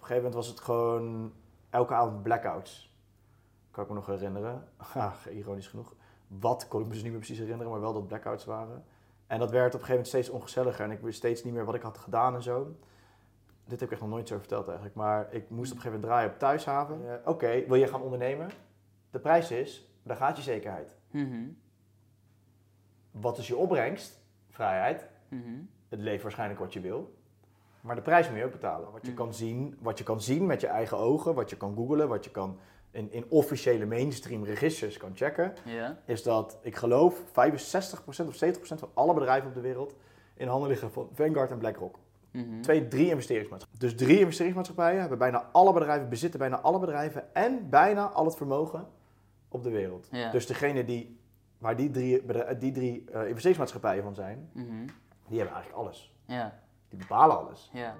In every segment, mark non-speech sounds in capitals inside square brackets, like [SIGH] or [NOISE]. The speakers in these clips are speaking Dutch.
een gegeven moment was het gewoon elke avond blackouts. Kan ik me nog herinneren. Ha, [LAUGHS] ironisch genoeg. Wat kon ik me dus niet meer precies herinneren, maar wel dat blackouts waren. En dat werd op een gegeven moment steeds ongezelliger en ik wist steeds niet meer wat ik had gedaan en zo. Dit heb ik echt nog nooit zo verteld eigenlijk, maar ik moest op een gegeven moment draaien op thuishaven. Eh, Oké, wil je gaan ondernemen? De prijs is, daar gaat je zekerheid. Mhm. Wat is je opbrengst? Vrijheid. Mhm. Het levert waarschijnlijk wat je wil. Maar de prijs moet je ook betalen. Wat je, Mm. kan zien, wat je kan zien met je eigen ogen, wat je kan googlen, wat je kan in, in officiële mainstream registers kan checken, is dat ik geloof 65% of 70% van alle bedrijven op de wereld in handen liggen van Vanguard en BlackRock. Mhm. Twee, drie investeringsmaatschappijen. Dus drie investeringsmaatschappijen hebben bijna alle bedrijven, bezitten bijna alle bedrijven en bijna al het vermogen op de wereld. Dus degene die, waar die drie, die drie eh, investeringsmaatschappijen van zijn, Mhm. die hebben eigenlijk alles. Ja. Die bepalen alles. Ja.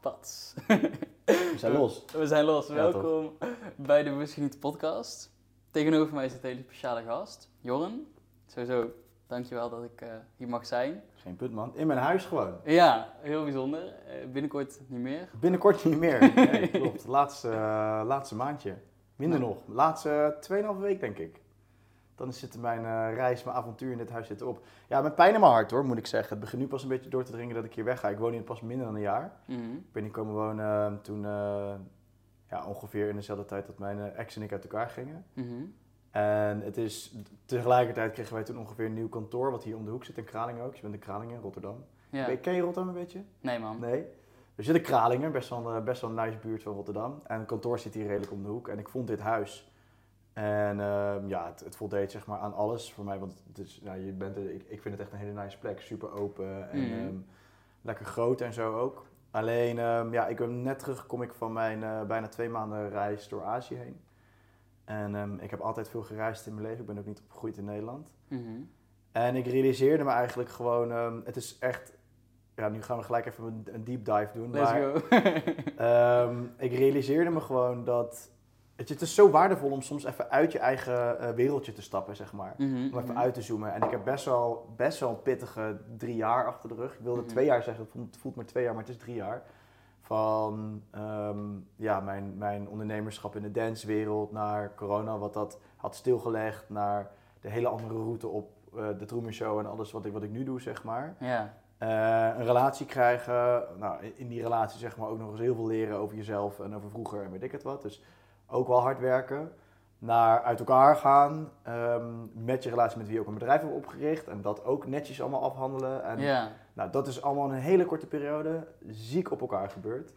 Pats. We zijn los. We zijn los. Ja, Welkom bij de Wist Geniet podcast. Tegenover mij zit een hele speciale gast, Jorren. Sowieso, dankjewel dat ik eh, hier mag zijn. Geen punt man. In mijn huis gewoon. Ja, heel bijzonder. Eh, binnenkort niet meer. Binnenkort niet meer. [LAUGHS] Nee, klopt. Laatste, eh, laatste maandje. Minder nog. Laatste 2,5 week denk ik. Dan zit mijn eh, reis, mijn avontuur in dit huis zit erop. Ja, met pijn in mijn hart hoor, moet ik zeggen. Het begint nu pas een beetje door te dringen dat ik hier wegga. Ik woon hier pas minder dan een jaar. Mhm. Ik ben hier komen wonen eh, toen eh, ja, ongeveer in dezelfde tijd dat mijn eh, ex en ik uit elkaar gingen. Mhm. En het is, tegelijkertijd kregen wij toen ongeveer een nieuw kantoor, wat hier om de hoek zit in Kralingen ook. Je bent in Kralingen, Rotterdam. Ja. Ken je Rotterdam een beetje? Nee man. Nee. We zitten in Kralingen, best wel, een, best wel een nice buurt van Rotterdam. En het kantoor zit hier redelijk om de hoek. En ik vond dit huis. En ehm, ja, het, het voldeed zeg maar aan alles voor mij. Want het is, nou, je bent, ik, ik vind het echt een hele nice plek. Super open en Mhm. ehm, lekker groot en zo ook. Alleen, ehm, ja, ik ben net terug, kom ik van mijn eh, bijna twee maanden reis door Azië heen. En ehm, ik heb altijd veel gereisd in mijn leven. Ik ben ook niet opgegroeid in Nederland. Mhm. En ik realiseerde me eigenlijk gewoon, ehm, het is echt, ja, nu gaan we gelijk even een, een deep dive doen. Let's maar, go. [LAUGHS] ehm, ik realiseerde me gewoon dat, je, het is zo waardevol om soms even uit je eigen eh, wereldje te stappen, zeg maar. Mhm, Om even mhm. uit te zoomen. En ik heb best wel, best wel een pittige drie jaar achter de rug. Ik wilde twee jaar zeggen, het voelt, het voelt maar twee jaar, maar het is drie jaar. Van ehm, ja, mijn, mijn ondernemerschap in de dancewereld naar corona, wat dat had stilgelegd, naar de hele andere route op eh, de Truman Show en alles wat ik, wat ik nu doe, zeg maar. Ja. Eh, een relatie krijgen, nou, in- in die relatie zeg maar ook nog eens heel veel leren over jezelf en over vroeger en weet ik het wat. Dus ook wel hard werken. Naar uit elkaar gaan, ehm, met je relatie met wie je ook een bedrijf hebt opgericht en dat ook netjes allemaal afhandelen. En nou, dat is allemaal in een hele korte periode ziek op elkaar gebeurd.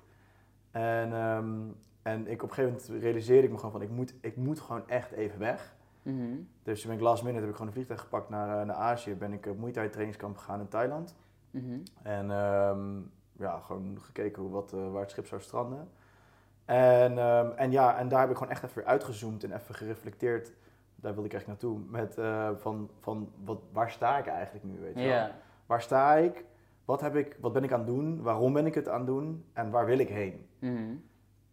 En, ehm, en ik, op een gegeven moment realiseerde ik me gewoon van, ik moet, ik moet gewoon echt even weg. Mhm. Dus toen ben ik last minute, heb ik gewoon een vliegtuig gepakt naar, eh, naar Azië. Ben ik op Muay Thai trainingskamp gegaan in Thailand. Mhm. En ehm, ja, gewoon gekeken hoe, wat, eh, waar het schip zou stranden. En, ehm, en ja, en daar heb ik gewoon echt even uitgezoomd en even gereflecteerd. Daar wilde ik echt naartoe. Met eh, van, van wat, waar sta ik eigenlijk nu, weet je wel? Waar sta ik? Wat, heb ik? wat ben ik aan het doen? Waarom ben ik het aan het doen? En waar wil ik heen? Mhm.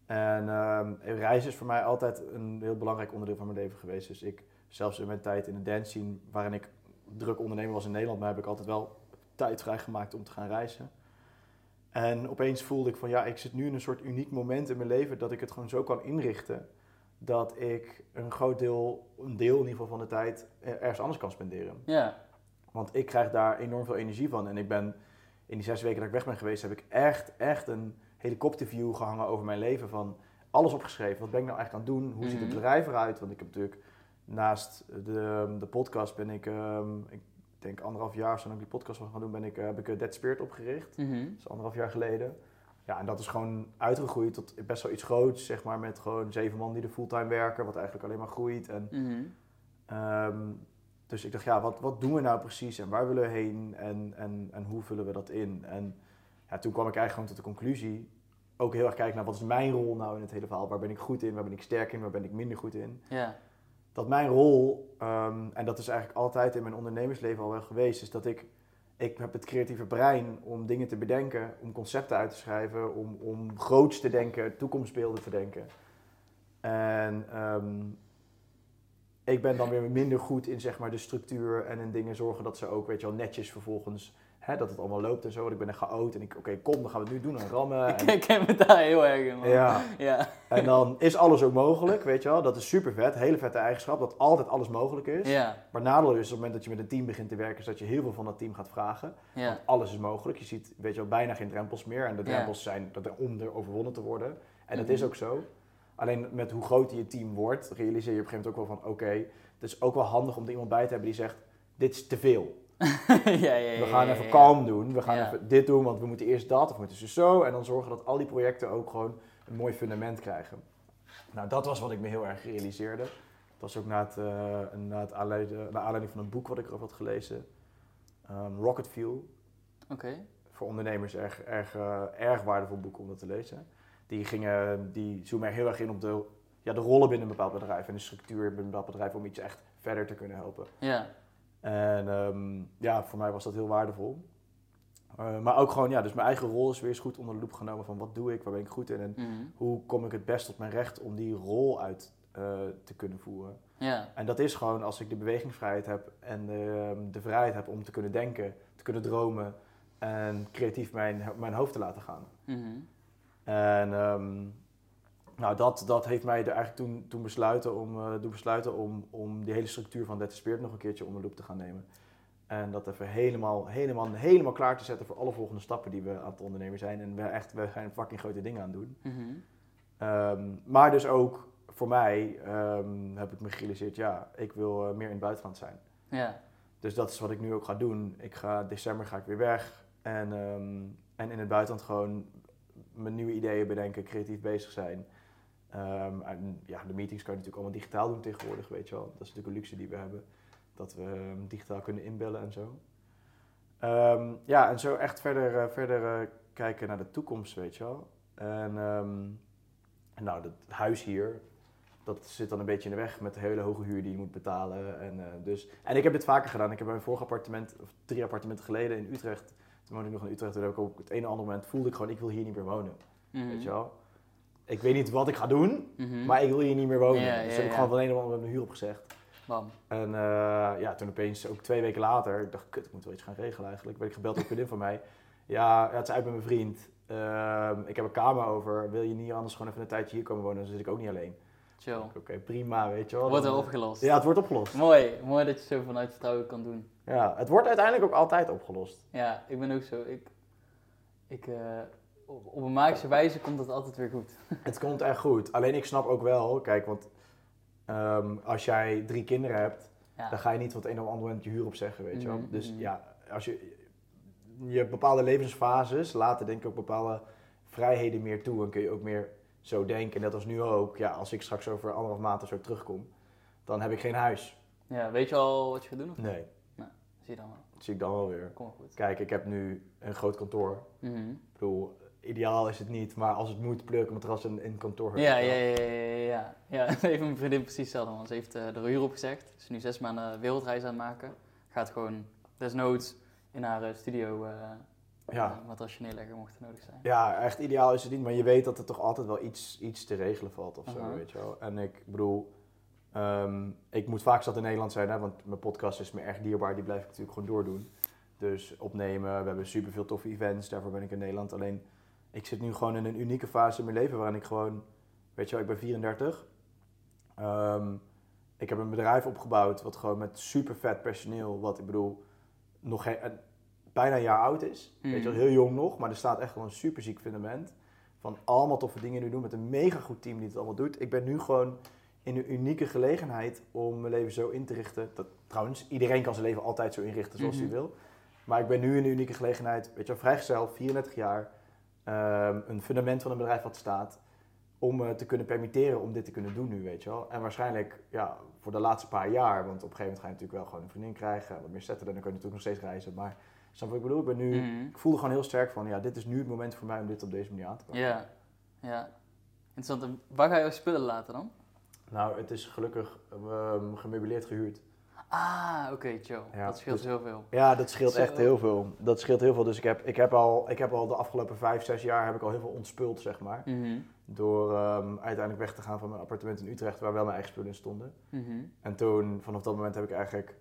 En ehm, reizen is voor mij altijd een heel belangrijk onderdeel van mijn leven geweest. Dus ik, zelfs in mijn tijd in de dance scene, waarin ik druk ondernemer was in Nederland, maar heb ik altijd wel tijd vrijgemaakt om te gaan reizen. En opeens voelde ik van ja, ik zit nu in een soort uniek moment in mijn leven dat ik het gewoon zo kan inrichten dat ik een groot deel, een deel in ieder geval van de tijd, er- ergens anders kan spenderen. Ja. Want ik krijg daar enorm veel energie van. En ik ben in die zes weken dat ik weg ben geweest, heb ik echt, echt een helikopterview gehangen over mijn leven. Van alles opgeschreven. Wat ben ik nou eigenlijk aan het doen? Hoe ziet het Mhm. bedrijf eruit? Want ik heb natuurlijk naast de, de podcast ben ik, ehm, ik denk anderhalf jaar zodat ik die podcast wil gaan doen, ben ik, eh, heb ik eh, Dead Spirit opgericht. Mhm. Dat is anderhalf jaar geleden. Ja, en dat is gewoon uitgegroeid tot best wel iets groots, zeg maar, met gewoon zeven man die er fulltime werken, wat eigenlijk alleen maar groeit. En Mhm. Ehm, dus ik dacht, ja, wat, wat doen we nou precies en waar willen we heen en, en, en hoe vullen we dat in? En ja, toen kwam ik eigenlijk gewoon tot de conclusie, ook heel erg kijken naar wat is mijn rol nou in het hele verhaal? Waar ben ik goed in, waar ben ik sterk in, waar ben ik minder goed in? Ja. Dat mijn rol, ehm, en dat is eigenlijk altijd in mijn ondernemersleven al wel geweest, is dat ik, ik heb het creatieve brein om dingen te bedenken, om concepten uit te schrijven, om, om groots te denken, toekomstbeelden te denken. En ehm, ik ben dan weer minder goed in zeg maar, de structuur en in dingen zorgen dat ze ook weet je wel, netjes vervolgens, hè, dat het allemaal loopt en zo. Want ik ben een chaot en ik, oké, kom, dan gaan we het nu doen en rammen. En, [LAUGHS] Ik ken me daar heel erg in, man. ja, Ja. en dan is alles ook mogelijk, weet je wel. Dat is super vet, hele vette eigenschap, dat altijd alles mogelijk is. Ja. Maar nadeel is op het moment dat je met een team begint te werken, is dat je heel veel van dat team gaat vragen. Ja. Want alles is mogelijk. Je ziet weet je wel, bijna geen drempels meer. En de drempels zijn dat er om er overwonnen te worden. En dat Mhm. is ook zo. Alleen met hoe groot je team wordt, realiseer je op een gegeven moment ook wel van... Oké, het is ook wel handig om er iemand bij te hebben die zegt... Dit is te veel. [LAUGHS] ja, ja, We gaan even kalm doen. We gaan even dit doen, want we moeten eerst dat. Of we moeten dus zo. En dan zorgen dat al die projecten ook gewoon een mooi fundament krijgen. Nou, dat was wat ik me heel erg realiseerde. Dat was ook na, het, eh, na, het aanleiding, naar aanleiding van een boek wat ik erover had gelezen. Ehm, Rocket Fuel Oké. voor ondernemers erg, erg, eh, erg waardevol boek om dat te lezen. Die, gingen, die zoomen er heel erg in op de, ja, de rollen binnen een bepaald bedrijf en de structuur binnen een bepaald bedrijf om iets echt verder te kunnen helpen. Ja. En ehm, ja, voor mij was dat heel waardevol. Eh, maar ook gewoon, ja, dus mijn eigen rol is weer eens goed onder de loep genomen van wat doe ik, waar ben ik goed in en Mhm. hoe kom ik het best tot mijn recht om die rol uit eh, te kunnen voeren. Ja. En dat is gewoon als ik de bewegingsvrijheid heb en de, ehm, de vrijheid heb om te kunnen denken, te kunnen dromen en creatief mijn, mijn hoofd te laten gaan. Mhm. En ehm, nou, dat, dat heeft mij er eigenlijk toen, toen besluiten om, doen besluiten om, om die hele structuur van Dead Spirit nog een keertje onder de loep te gaan nemen. En dat even helemaal, helemaal, helemaal klaar te zetten voor alle volgende stappen die we aan het ondernemen zijn. En we, echt, we zijn fucking grote dingen aan het doen. Mhm. Ehm, maar dus ook voor mij ehm, heb ik me gerealiseerd, ja, ik wil eh, meer in het buitenland zijn. Ja. Dus dat is wat ik nu ook ga doen. Ik ga, december ga ik weer weg. En, ehm, en in het buitenland gewoon mijn nieuwe ideeën bedenken, creatief bezig zijn. Ehm, en ja, de meetings kan je natuurlijk allemaal digitaal doen tegenwoordig, weet je wel. Dat is natuurlijk een luxe die we hebben. Dat we ehm, digitaal kunnen inbellen en zo. Ehm, ja, en zo echt verder, eh, verder eh, kijken naar de toekomst, weet je wel. En nou, het huis hier, dat zit dan een beetje in de weg met de hele hoge huur die je moet betalen. En, eh, dus, en ik heb dit vaker gedaan. Ik heb bij mijn vorige appartement, of drie appartementen geleden in Utrecht, toen woonde ik nog in Utrecht, toen heb ik op het ene of andere moment voelde ik gewoon, ik wil hier niet meer wonen. Mhm. Weet je wel? Ik weet niet wat ik ga doen, Mhm. maar ik wil hier niet meer wonen. Ja, dus heb ik gewoon van een of andere mijn huur opgezegd. Bam. En eh, ja, toen opeens, ook twee weken later, ik dacht, kut, ik moet wel iets gaan regelen eigenlijk. werd ik gebeld door een vriendin van mij. Ja, ja, het is uit met mijn vriend. Ehm, ik heb een kamer over. Wil je niet anders gewoon even een tijdje hier komen wonen? Dan zit ik ook niet alleen. Chill. Oké, prima, weet je wel. Wordt wel opgelost. Ja, het wordt opgelost. Mooi. Mooi dat je zo vanuit vertrouwen kan doen. Ja, het wordt uiteindelijk ook altijd opgelost. Ja, ik ben ook zo. Ik, ik, eh, op, een magische wijze komt het altijd weer goed. [LAUGHS] Het komt echt goed. Alleen ik snap ook wel, kijk, want ehm, als jij drie kinderen hebt, Ja. dan ga je niet het een op het andere moment je huur opzeggen, weet je wel. Mhm, Dus mhm. ja, als je, je hebt bepaalde levensfases laten denk ik ook bepaalde vrijheden meer toe en kun je ook meer zo denken. Net als nu ook, ja, als ik straks over anderhalf maand of zo terugkom, dan heb ik geen huis. ja, weet je al wat je gaat doen? Of? Nee, Zie je dan wel. dat zie ik dan wel weer. Kom maar goed. Kijk, ik heb nu een groot kantoor. Mhm. Ik bedoel, ideaal is het niet, maar als het moet, pleur ik een matras in, in kantoor. Ja, ja, ja, ja, ja, [LAUGHS] heeft mijn vriendin precies hetzelfde, man. Ze heeft eh, de huur opgezegd. Ze is nu zes maanden wereldreis aan het maken. Gaat gewoon desnoods in haar eh, studio eh Ja. een matrasje neerleggen mocht het nodig zijn. Ja, echt ideaal is het niet, maar je weet dat er toch altijd wel iets, iets te regelen valt of zo, Aha. weet je wel. En ik bedoel, ehm, ik moet vaak zat in Nederland zijn, hè, want mijn podcast is me erg dierbaar, die blijf ik natuurlijk gewoon doordoen. Dus opnemen, we hebben superveel toffe events, daarvoor ben ik in Nederland. Alleen, ik zit nu gewoon in een unieke fase in mijn leven waarin ik gewoon, weet je wel, ik ben 34. Ehm, ik heb een bedrijf opgebouwd wat gewoon met super vet personeel, wat ik bedoel, nog geen, een- bijna een jaar oud is. Weet je wel, Mhm. heel jong nog, maar er staat echt wel een super ziek fundament. Van allemaal toffe dingen nu doen met een mega goed team die het allemaal doet. Ik ben nu gewoon in een unieke gelegenheid om mijn leven zo in te richten. Dat, trouwens, iedereen kan zijn leven altijd zo inrichten zoals Mhm. hij wil. Maar ik ben nu in een unieke gelegenheid, weet je wel, vrijgezel, 34 jaar. Ehm, een fundament van een bedrijf wat staat. Om me te kunnen permitteren om dit te kunnen doen nu, weet je wel. En waarschijnlijk, ja, voor de laatste paar jaar. Want op een gegeven moment ga je natuurlijk wel gewoon een vriendin krijgen. Wat meer zetten, dan kun je natuurlijk nog steeds reizen. Maar, snap wat ik bedoel? Ik ben nu... Mhm. Ik voelde gewoon heel sterk van, ja, dit is nu het moment voor mij om dit op deze manier aan te pakken. Ja, ja. Interessant. Waar ga je spullen laten dan? Nou, het is gelukkig ehm, gemeubileerd gehuurd. Ah, oké, chill. Ja, dat scheelt dus- heel veel. Ja, dat scheelt echt heel veel. Dat scheelt heel veel. Dus ik heb, ik heb, al, ik heb al de afgelopen vijf, zes jaar heb ik al heel veel ontspuld, zeg maar. Mhm. Door ehm, uiteindelijk weg te gaan van mijn appartement in Utrecht, waar wel mijn eigen spullen in stonden. Mhm. En toen, vanaf dat moment heb ik eigenlijk,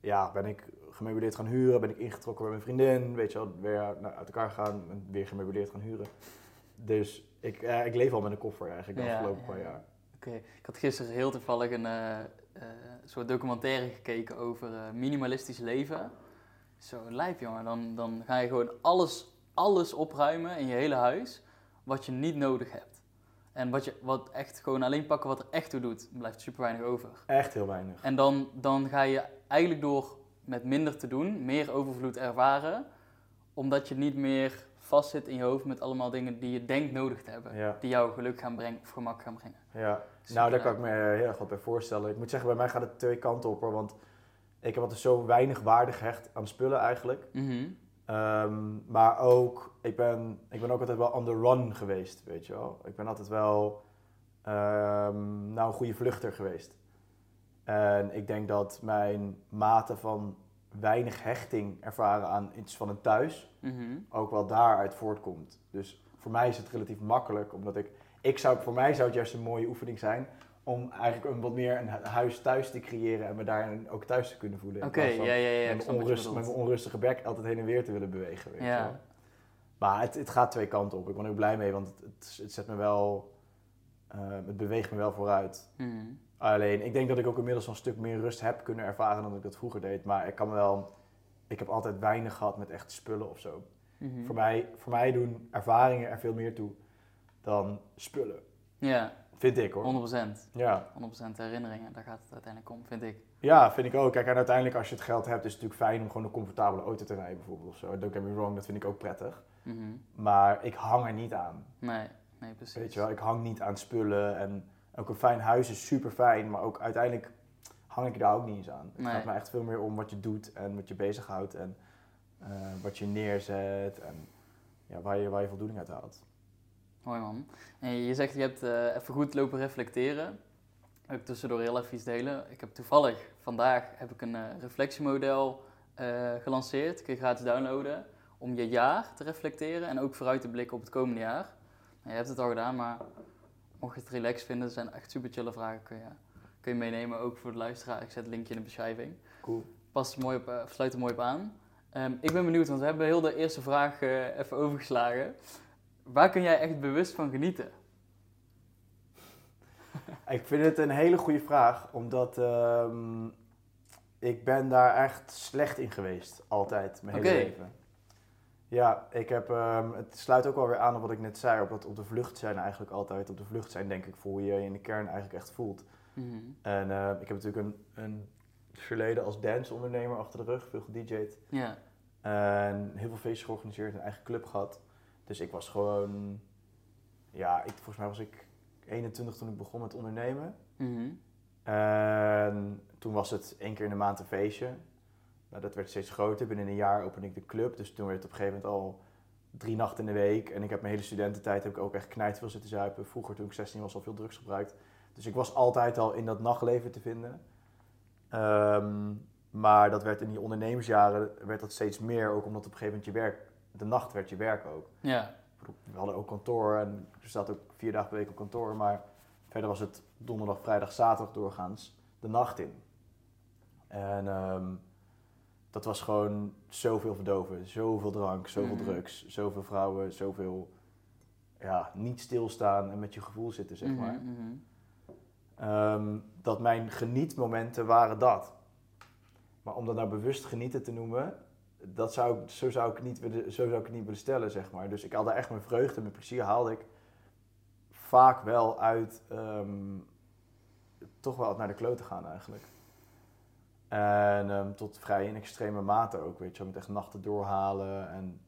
ja, ben ik gemeubileerd gaan huren, ben ik ingetrokken bij mijn vriendin, weet je wel, weer naar- uit elkaar gegaan en weer gemeubileerd gaan huren. Dus ik, eh, ik leef al met een koffer eigenlijk de Ja, afgelopen ja, paar ja. jaar. Oké, ik had gisteren heel toevallig een eh, eh, soort documentaire gekeken over eh, minimalistisch leven. Zo lijp jongen, dan, dan ga je gewoon alles, alles opruimen in je hele huis wat je niet nodig hebt. En wat je wat echt gewoon alleen pakken wat er echt toe doet, blijft super weinig over. Echt heel weinig. En dan, dan ga je eigenlijk door met minder te doen, meer overvloed ervaren, omdat je niet meer vastzit in je hoofd met allemaal dingen die je denkt nodig te hebben, Ja, die jou geluk gaan brengen of gemak gaan brengen. ja. Super Nou, daar kan ik me heel erg wat bij voorstellen. Ik moet zeggen, bij mij gaat het twee kanten op hoor, want ik heb altijd zo weinig waarde gehecht aan spullen eigenlijk. Mhm. Ehm, maar ook, ik ben, ik ben ook altijd wel on the run geweest, weet je wel. Ik ben altijd wel ehm, nou, een goede vluchter geweest. En ik denk dat mijn mate van weinig hechting ervaren aan iets van een thuis Mhm. ook wel daaruit voortkomt. Dus voor mij is het relatief makkelijk, omdat ik, ik zou, voor mij zou het juist een mooie oefening zijn om eigenlijk een wat meer een hu- huis thuis te creëren en me daarin ook thuis te kunnen voelen. Oké, ja, ja, ja. Met, onrust, met mijn onrustige bek altijd heen en weer te willen bewegen. Weet Ja. wel. Maar het, het gaat twee kanten op. Ik ben er ook blij mee, want het, het, het zet me wel, eh, het beweegt me wel vooruit. Mhm. Alleen, ik denk dat ik ook inmiddels een stuk meer rust heb kunnen ervaren dan ik dat vroeger deed. Maar ik kan wel, ik heb altijd weinig gehad met echt spullen of zo. Mhm. Voor, mij, voor mij doen ervaringen er veel meer toe dan spullen. Ja, Vind ik hoor. 100%. Ja. 100% herinneringen, daar gaat het uiteindelijk om, vind ik. ja, vind ik ook. Kijk, en uiteindelijk als je het geld hebt, is het natuurlijk fijn om gewoon een comfortabele auto te rijden bijvoorbeeld of zo. Don't get me wrong, dat vind ik ook prettig. Mhm. Maar ik hang er niet aan. Nee, nee, precies. Weet je wel, ik hang niet aan spullen en ook een fijn huis is super fijn, maar ook uiteindelijk hang ik daar ook niet eens aan. Het Nee. gaat me echt veel meer om wat je doet en wat je bezighoudt en eh, wat je neerzet en ja, waar, je, waar je voldoening uit haalt. Mooi man. En je zegt je hebt eh, even goed lopen reflecteren. Ook tussendoor heel even iets delen. Ik heb toevallig vandaag heb ik een eh, reflectiemodel gelanceerd. Kun je gratis downloaden. Om je jaar te reflecteren en ook vooruit te blikken op het komende jaar. Nou, je hebt het al gedaan, maar mocht je het relaxed vinden, zijn echt super chille vragen. Kun je, kun je meenemen, ook voor de luisteraar. Ik zet het linkje in de beschrijving. Cool. Past mooi op, eh, sluit er mooi op aan. Ehm, ik ben benieuwd, want we hebben heel de eerste vraag eh, even overgeslagen. Waar kun jij echt bewust van genieten? [LAUGHS] Ik vind het een hele goede vraag, omdat ehm, ik ben daar echt slecht in geweest, altijd, mijn hele Oké. leven. Ja, ik heb, ehm, het sluit ook alweer aan op wat ik net zei, op dat op de vlucht zijn eigenlijk altijd. Op de vlucht zijn denk ik voor hoe je je in de kern eigenlijk echt voelt. Mhm. En eh, ik heb natuurlijk een, een verleden als dance-ondernemer achter de rug, veel gedj'd. Ja. En heel veel feestjes georganiseerd, een eigen club gehad. Dus ik was gewoon, ja, ik, volgens mij was ik 21 toen ik begon met ondernemen. Mhm. En toen was het één keer in de maand een feestje. Nou, dat werd steeds groter. Binnen een jaar opende ik de club. Dus toen werd het op een gegeven moment al drie nachten in de week. En ik heb mijn hele studententijd heb ik ook echt knijt veel zitten zuipen. Vroeger toen ik 16 was al veel drugs gebruikt. Dus ik was altijd al in dat nachtleven te vinden. Ehm, maar dat werd in die ondernemersjaren werd dat steeds meer. Ook omdat op een gegeven moment je werk, de nacht werd je werk ook. Ja. We hadden ook kantoor en er zat ook vier dagen per week op kantoor. Maar verder was het donderdag, vrijdag, zaterdag doorgaans de nacht in. En ehm, dat was gewoon zoveel verdoven. Zoveel drank, zoveel Mhm. drugs, zoveel vrouwen, zoveel ja, niet stilstaan en met je gevoel zitten, zeg maar. Mhm, mhm. Ehm, dat mijn genietmomenten waren dat. Maar om dat nou bewust genieten te noemen, dat zou, ik- zo, zou ik niet willen, zo zou ik het niet willen stellen, zeg maar. Dus ik haalde echt mijn vreugde mijn plezier haalde ik vaak wel uit, ehm, toch wel naar de klote gaan eigenlijk. En ehm, tot vrij in extreme mate ook, weet je, met echt nachten doorhalen. En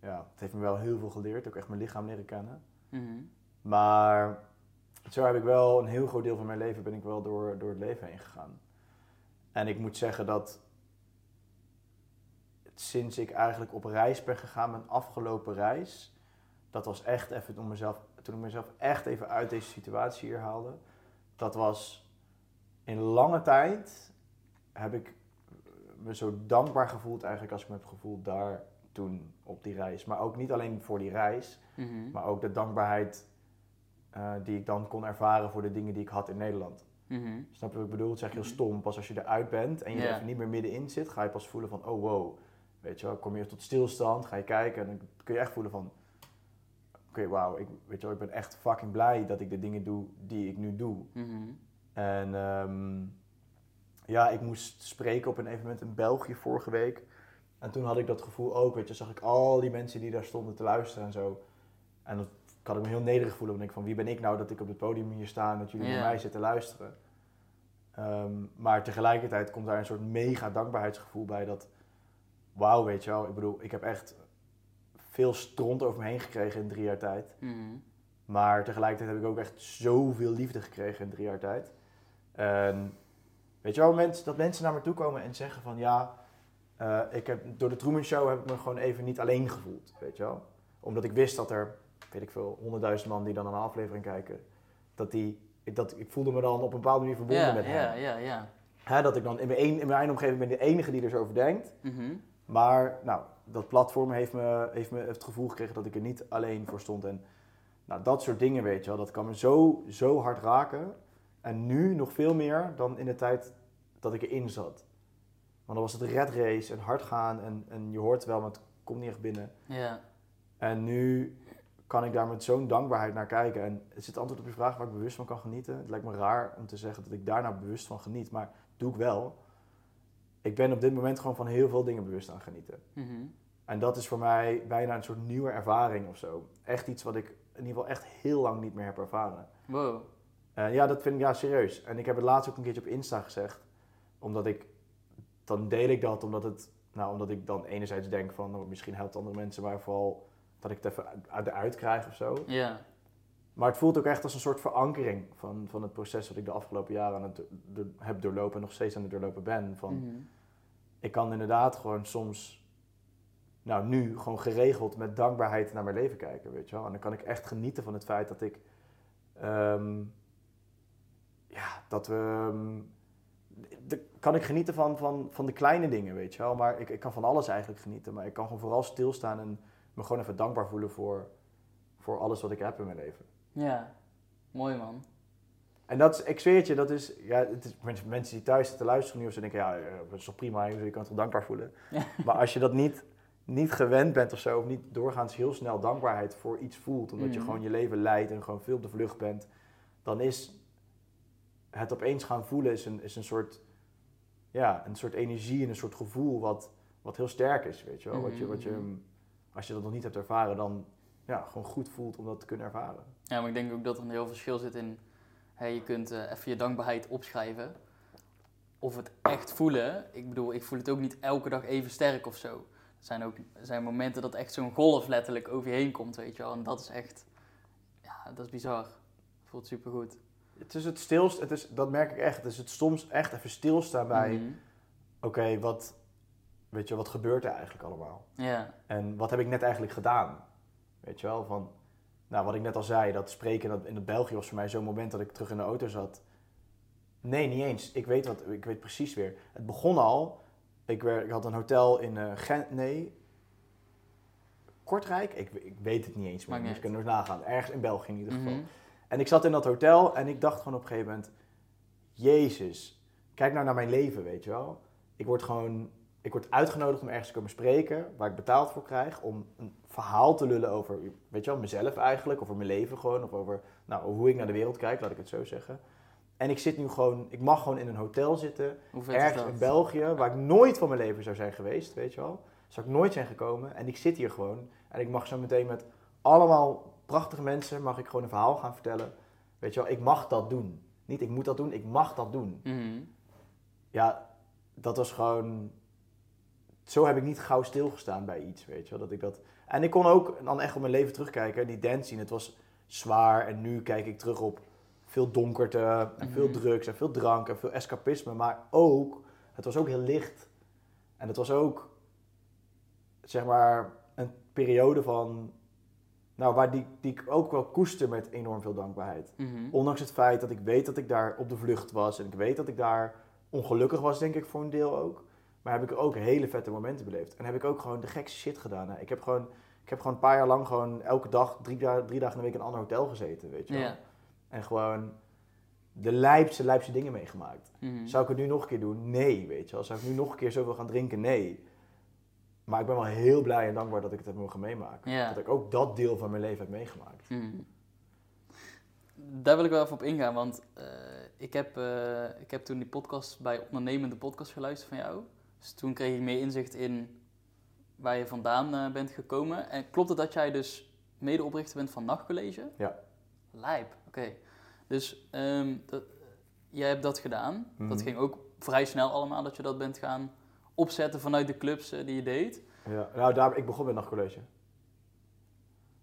ja, het heeft me wel heel veel geleerd, ook echt mijn lichaam leren kennen. Mhm. Maar zo heb ik wel een heel groot deel van mijn leven ben ik wel door, door het leven heen gegaan. En ik moet zeggen dat sinds ik eigenlijk op reis ben gegaan, mijn afgelopen reis, dat was echt even om mezelf, toen ik mezelf echt even uit deze situatie hier haalde. Dat was in lange tijd heb ik me zo dankbaar gevoeld eigenlijk als ik me heb gevoeld daar toen op die reis. Maar ook niet alleen voor die reis, Mhm. maar ook de dankbaarheid eh, die ik dan kon ervaren voor de dingen die ik had in Nederland. Mhm. Snap je wat ik bedoel? Het is echt heel Mhm. stom. Pas als je eruit bent en je er even niet meer middenin zit, ga je pas voelen van, oh wow. Weet je wel, kom je tot stilstand, ga je kijken en dan kun je echt voelen van, oké, wauw, ik, weet je wel, ik ben echt fucking blij dat ik de dingen doe die ik nu doe. En ehm, ja, ik moest spreken op een evenement in België vorige week. En toen had ik dat gevoel ook, weet je, zag ik al die mensen die daar stonden te luisteren en zo. En dat kan ik me heel nederig voelen, want ik van wie ben ik nou dat ik op het podium hier sta en dat jullie naar mij zitten luisteren. Ehm, maar tegelijkertijd komt daar een soort mega dankbaarheidsgevoel bij dat, wauw, weet je wel, ik bedoel, ik heb echt veel stront over me heen gekregen in drie jaar tijd. Mhm. Maar tegelijkertijd heb ik ook echt zoveel liefde gekregen in drie jaar tijd. En weet je wel, dat mensen naar me toe komen en zeggen van ja, eh, ik heb, door de Truman Show heb ik me gewoon even niet alleen gevoeld, weet je wel. Omdat ik wist dat er, weet ik veel, honderdduizend man die dan een aflevering kijken, dat die, ik, dat, ik voelde me dan op een bepaalde manier verbonden Ja, met ja, hen. ja, ja. Hè, dat ik dan in mijn, een, in mijn omgeving ben de enige die er zo over denkt. Mhm. Maar nou, dat platform heeft me, heeft me het gevoel gekregen dat ik er niet alleen voor stond. En nou, dat soort dingen, weet je wel, dat kan me zo, zo hard raken. En nu nog veel meer dan in de tijd dat ik erin zat. Want dan was het red race en hard gaan en, en je hoort wel, maar het komt niet echt binnen. Ja. En nu kan ik daar met zo'n dankbaarheid naar kijken. En is het antwoord op je vraag waar ik bewust van kan genieten? Het lijkt me raar om te zeggen dat ik daar nou bewust van geniet, maar doe ik wel. Ik ben op dit moment gewoon van heel veel dingen bewust aan genieten. Mhm. En dat is voor mij bijna een soort nieuwe ervaring of zo. Echt iets wat ik in ieder geval echt heel lang niet meer heb ervaren. Wow. Eh, ja, dat vind ik ja serieus. En ik heb het laatst ook een keertje op Insta gezegd. Omdat ik, dan deel ik dat omdat het, nou omdat ik dan enerzijds denk van, nou, misschien helpt andere mensen, maar vooral dat ik het even uit- de uit krijg of zo. Ja. Maar het voelt ook echt als een soort verankering van, van het proces wat ik de afgelopen jaren aan het do- heb doorlopen en nog steeds aan het doorlopen ben. Van, Mhm. ik kan inderdaad gewoon soms, nou nu, gewoon geregeld met dankbaarheid naar mijn leven kijken, weet je wel. En dan kan ik echt genieten van het feit dat ik, ehm, ja, dat we, ehm, de- kan ik genieten van, van, van de kleine dingen, weet je wel. Maar ik, ik kan van alles eigenlijk genieten, maar ik kan gewoon vooral stilstaan en me gewoon even dankbaar voelen voor, voor alles wat ik heb in mijn leven. Ja. Mooi man. En dat is, ik zweer het je, dat is, ja, het is mensen, die thuis zitten luisteren nu of ze denken, ja, eh, dat is toch prima, je kan het toch dankbaar voelen. Ja. [LAUGHS] Maar als je dat niet, niet gewend bent of zo, of niet doorgaans heel snel dankbaarheid voor iets voelt, omdat je Mhm. gewoon je leven leidt en gewoon veel op de vlucht bent, dan is het opeens gaan voelen is een, is een soort, ja, een soort energie en een soort gevoel wat, wat heel sterk is, weet je wel. Wat je, wat je, Mhm. als je dat nog niet hebt ervaren, dan ja, gewoon goed voelt om dat te kunnen ervaren. Ja, maar ik denk ook dat er een heel verschil zit in... Hè, je kunt eh, even je dankbaarheid opschrijven. Of het echt voelen. Ik bedoel, ik voel het ook niet elke dag even sterk of zo. Er zijn ook er zijn momenten dat echt zo'n golf letterlijk over je heen komt, weet je wel. En dat is echt... Ja, dat is bizar. Voelt supergoed. Het is het stilst, het is, dat merk ik echt. Het is het soms echt even stilstaan bij, Mhm. oké, wat, weet je, wat gebeurt er eigenlijk allemaal? Ja. En wat heb ik net eigenlijk gedaan? Weet je wel, van, nou, wat ik net al zei, dat spreken in, dat, in het België was voor mij zo'n moment dat ik terug in de auto zat. Nee, niet eens. Ik weet, wat, ik weet precies weer. Het begon al, ik, werd, ik had een hotel in eh, Gent, nee, Kortrijk? Ik, ik weet het niet eens meer, dus ik kan er nagaan. Ergens in België in ieder geval. Mhm. En ik zat in dat hotel en ik dacht gewoon op een gegeven moment... Jezus, kijk nou naar mijn leven, weet je wel. Ik word gewoon... Ik word uitgenodigd om ergens te komen spreken, waar ik betaald voor krijg, om een verhaal te lullen over, weet je wel, mezelf eigenlijk, over mijn leven gewoon, of over, nou, hoe ik naar de wereld kijk, laat ik het zo zeggen. En ik zit nu gewoon, ik mag gewoon in een hotel zitten, ergens in België, waar ik nooit van mijn leven zou zijn geweest, weet je wel. Zou ik nooit zijn gekomen. En ik zit hier gewoon. En ik mag zo meteen met allemaal prachtige mensen, mag ik gewoon een verhaal gaan vertellen. Weet je wel, ik mag dat doen. Niet ik moet dat doen, ik mag dat doen. Mhm. Ja, dat was gewoon... Zo heb ik niet gauw stilgestaan bij iets, weet je wel. Dat ik dat... En ik kon ook dan echt op mijn leven terugkijken. Die dance scene, het was zwaar. En nu kijk ik terug op veel donkerte en veel Mhm. drugs en veel drank en veel escapisme. Maar ook, het was ook heel licht. En het was ook, zeg maar, een periode van... Nou, waar die, die ik ook wel koester met enorm veel dankbaarheid. Mhm. Ondanks het feit dat ik weet dat ik daar op de vlucht was. En ik weet dat ik daar ongelukkig was, denk ik, voor een deel ook. Maar heb ik ook hele vette momenten beleefd. En heb ik ook gewoon de gekste shit gedaan. hè. Ik heb gewoon, ik heb gewoon een paar jaar lang gewoon elke dag, drie, dagen- drie dagen in de week in een ander hotel gezeten, weet je wel. En gewoon de lijpste, lijpste dingen meegemaakt. Mhm. Zou ik het nu nog een keer doen? Nee, weet je wel. Zou ik nu nog een keer zoveel gaan drinken? Nee. Maar ik ben wel heel blij en dankbaar dat ik het heb mogen meemaken. Ja. Dat ik ook dat deel van mijn leven heb meegemaakt. Mhm. Daar wil ik wel even op ingaan, want eh, ik, heb, eh, ik heb toen die podcast bij Ondernemende Podcast geluisterd van jou. Dus toen kreeg ik meer inzicht in waar je vandaan eh, bent gekomen. En klopt het dat jij dus medeoprichter bent van Nachtcollege? Ja. Lijp, oké. Dus ehm, dat, jij hebt dat gedaan. Dat Mhm. ging ook vrij snel allemaal, dat je dat bent gaan opzetten vanuit de clubs eh, die je deed. Ja. Nou, daar, ik begon met nachtcollege.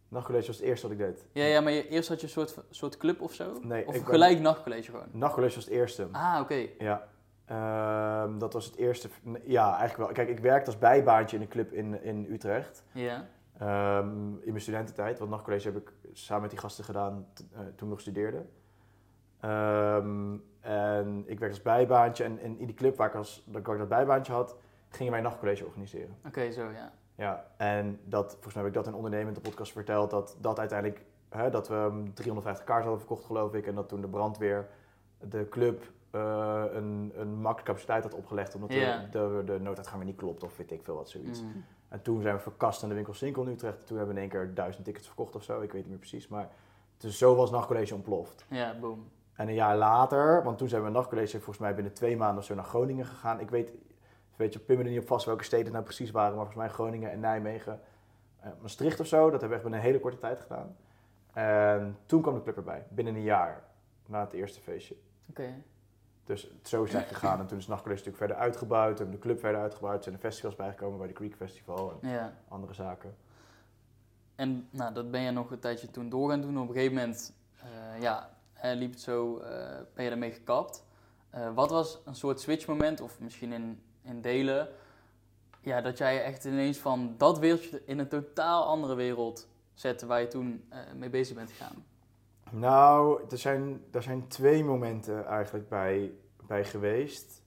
Nachtcollege was het eerste wat ik deed. Ja, ja maar je, eerst had je een soort, soort club of zo? Nee, of ben- gelijk nachtcollege gewoon? Nachtcollege was het eerste. Ah, oké. Ja. Ehm, dat was het eerste. Ja, eigenlijk wel. Kijk, ik werkte als bijbaantje in een club in, in Utrecht. Ja. Ehm, in mijn studententijd. Want nachtcollege heb ik samen met die gasten gedaan eh, toen ik nog studeerde. Ehm, en ik werkte als bijbaantje. En, en in die club waar ik, als, dat ik dat bijbaantje had, gingen wij een nachtcollege organiseren. Oké, zo ja. Ja, en dat, volgens mij heb ik dat in ondernemend de podcast verteld, dat, dat uiteindelijk, hè, dat we um, 350 kaarten hadden verkocht geloof ik, en dat toen de brandweer de club eh, een, een max capaciteit had opgelegd, omdat Ja. de, de, de nooduitgang weer niet klopt of weet ik veel wat, zoiets. Mm. En toen zijn we verkast aan de winkel Sinkel in Utrecht, toen hebben we in één keer duizend tickets verkocht of zo, ik weet niet meer precies, maar dus zo was nachtcollege ontploft. Ja, boom. En een jaar later, want toen zijn we een nachtcollege volgens mij binnen twee maanden of zo naar Groningen gegaan. Ik weet, weet je, pin me er niet op vast welke steden het nou precies waren, maar volgens mij Groningen en Nijmegen. Eh, Maastricht of zo, dat hebben we echt binnen een hele korte tijd gedaan. En toen kwam de club erbij, binnen een jaar, na het eerste feestje. Oké. Dus zo is het gegaan en toen is het nachtcollege natuurlijk verder uitgebouwd, hebben we de club verder uitgebouwd, zijn er festivals bijgekomen bij de Creek Festival en Ja. andere zaken. En nou, dat ben je nog een tijdje toen door gaan doen. Op een gegeven moment, eh, ja, hè, liep het zo, eh, ben je ermee gekapt. Eh, wat was een soort switchmoment, of misschien in, in delen, ja, dat jij echt ineens van dat wereldje in een totaal andere wereld zette waar je toen eh, mee bezig bent gegaan? Nou, er zijn, er zijn twee momenten eigenlijk bij, bij geweest.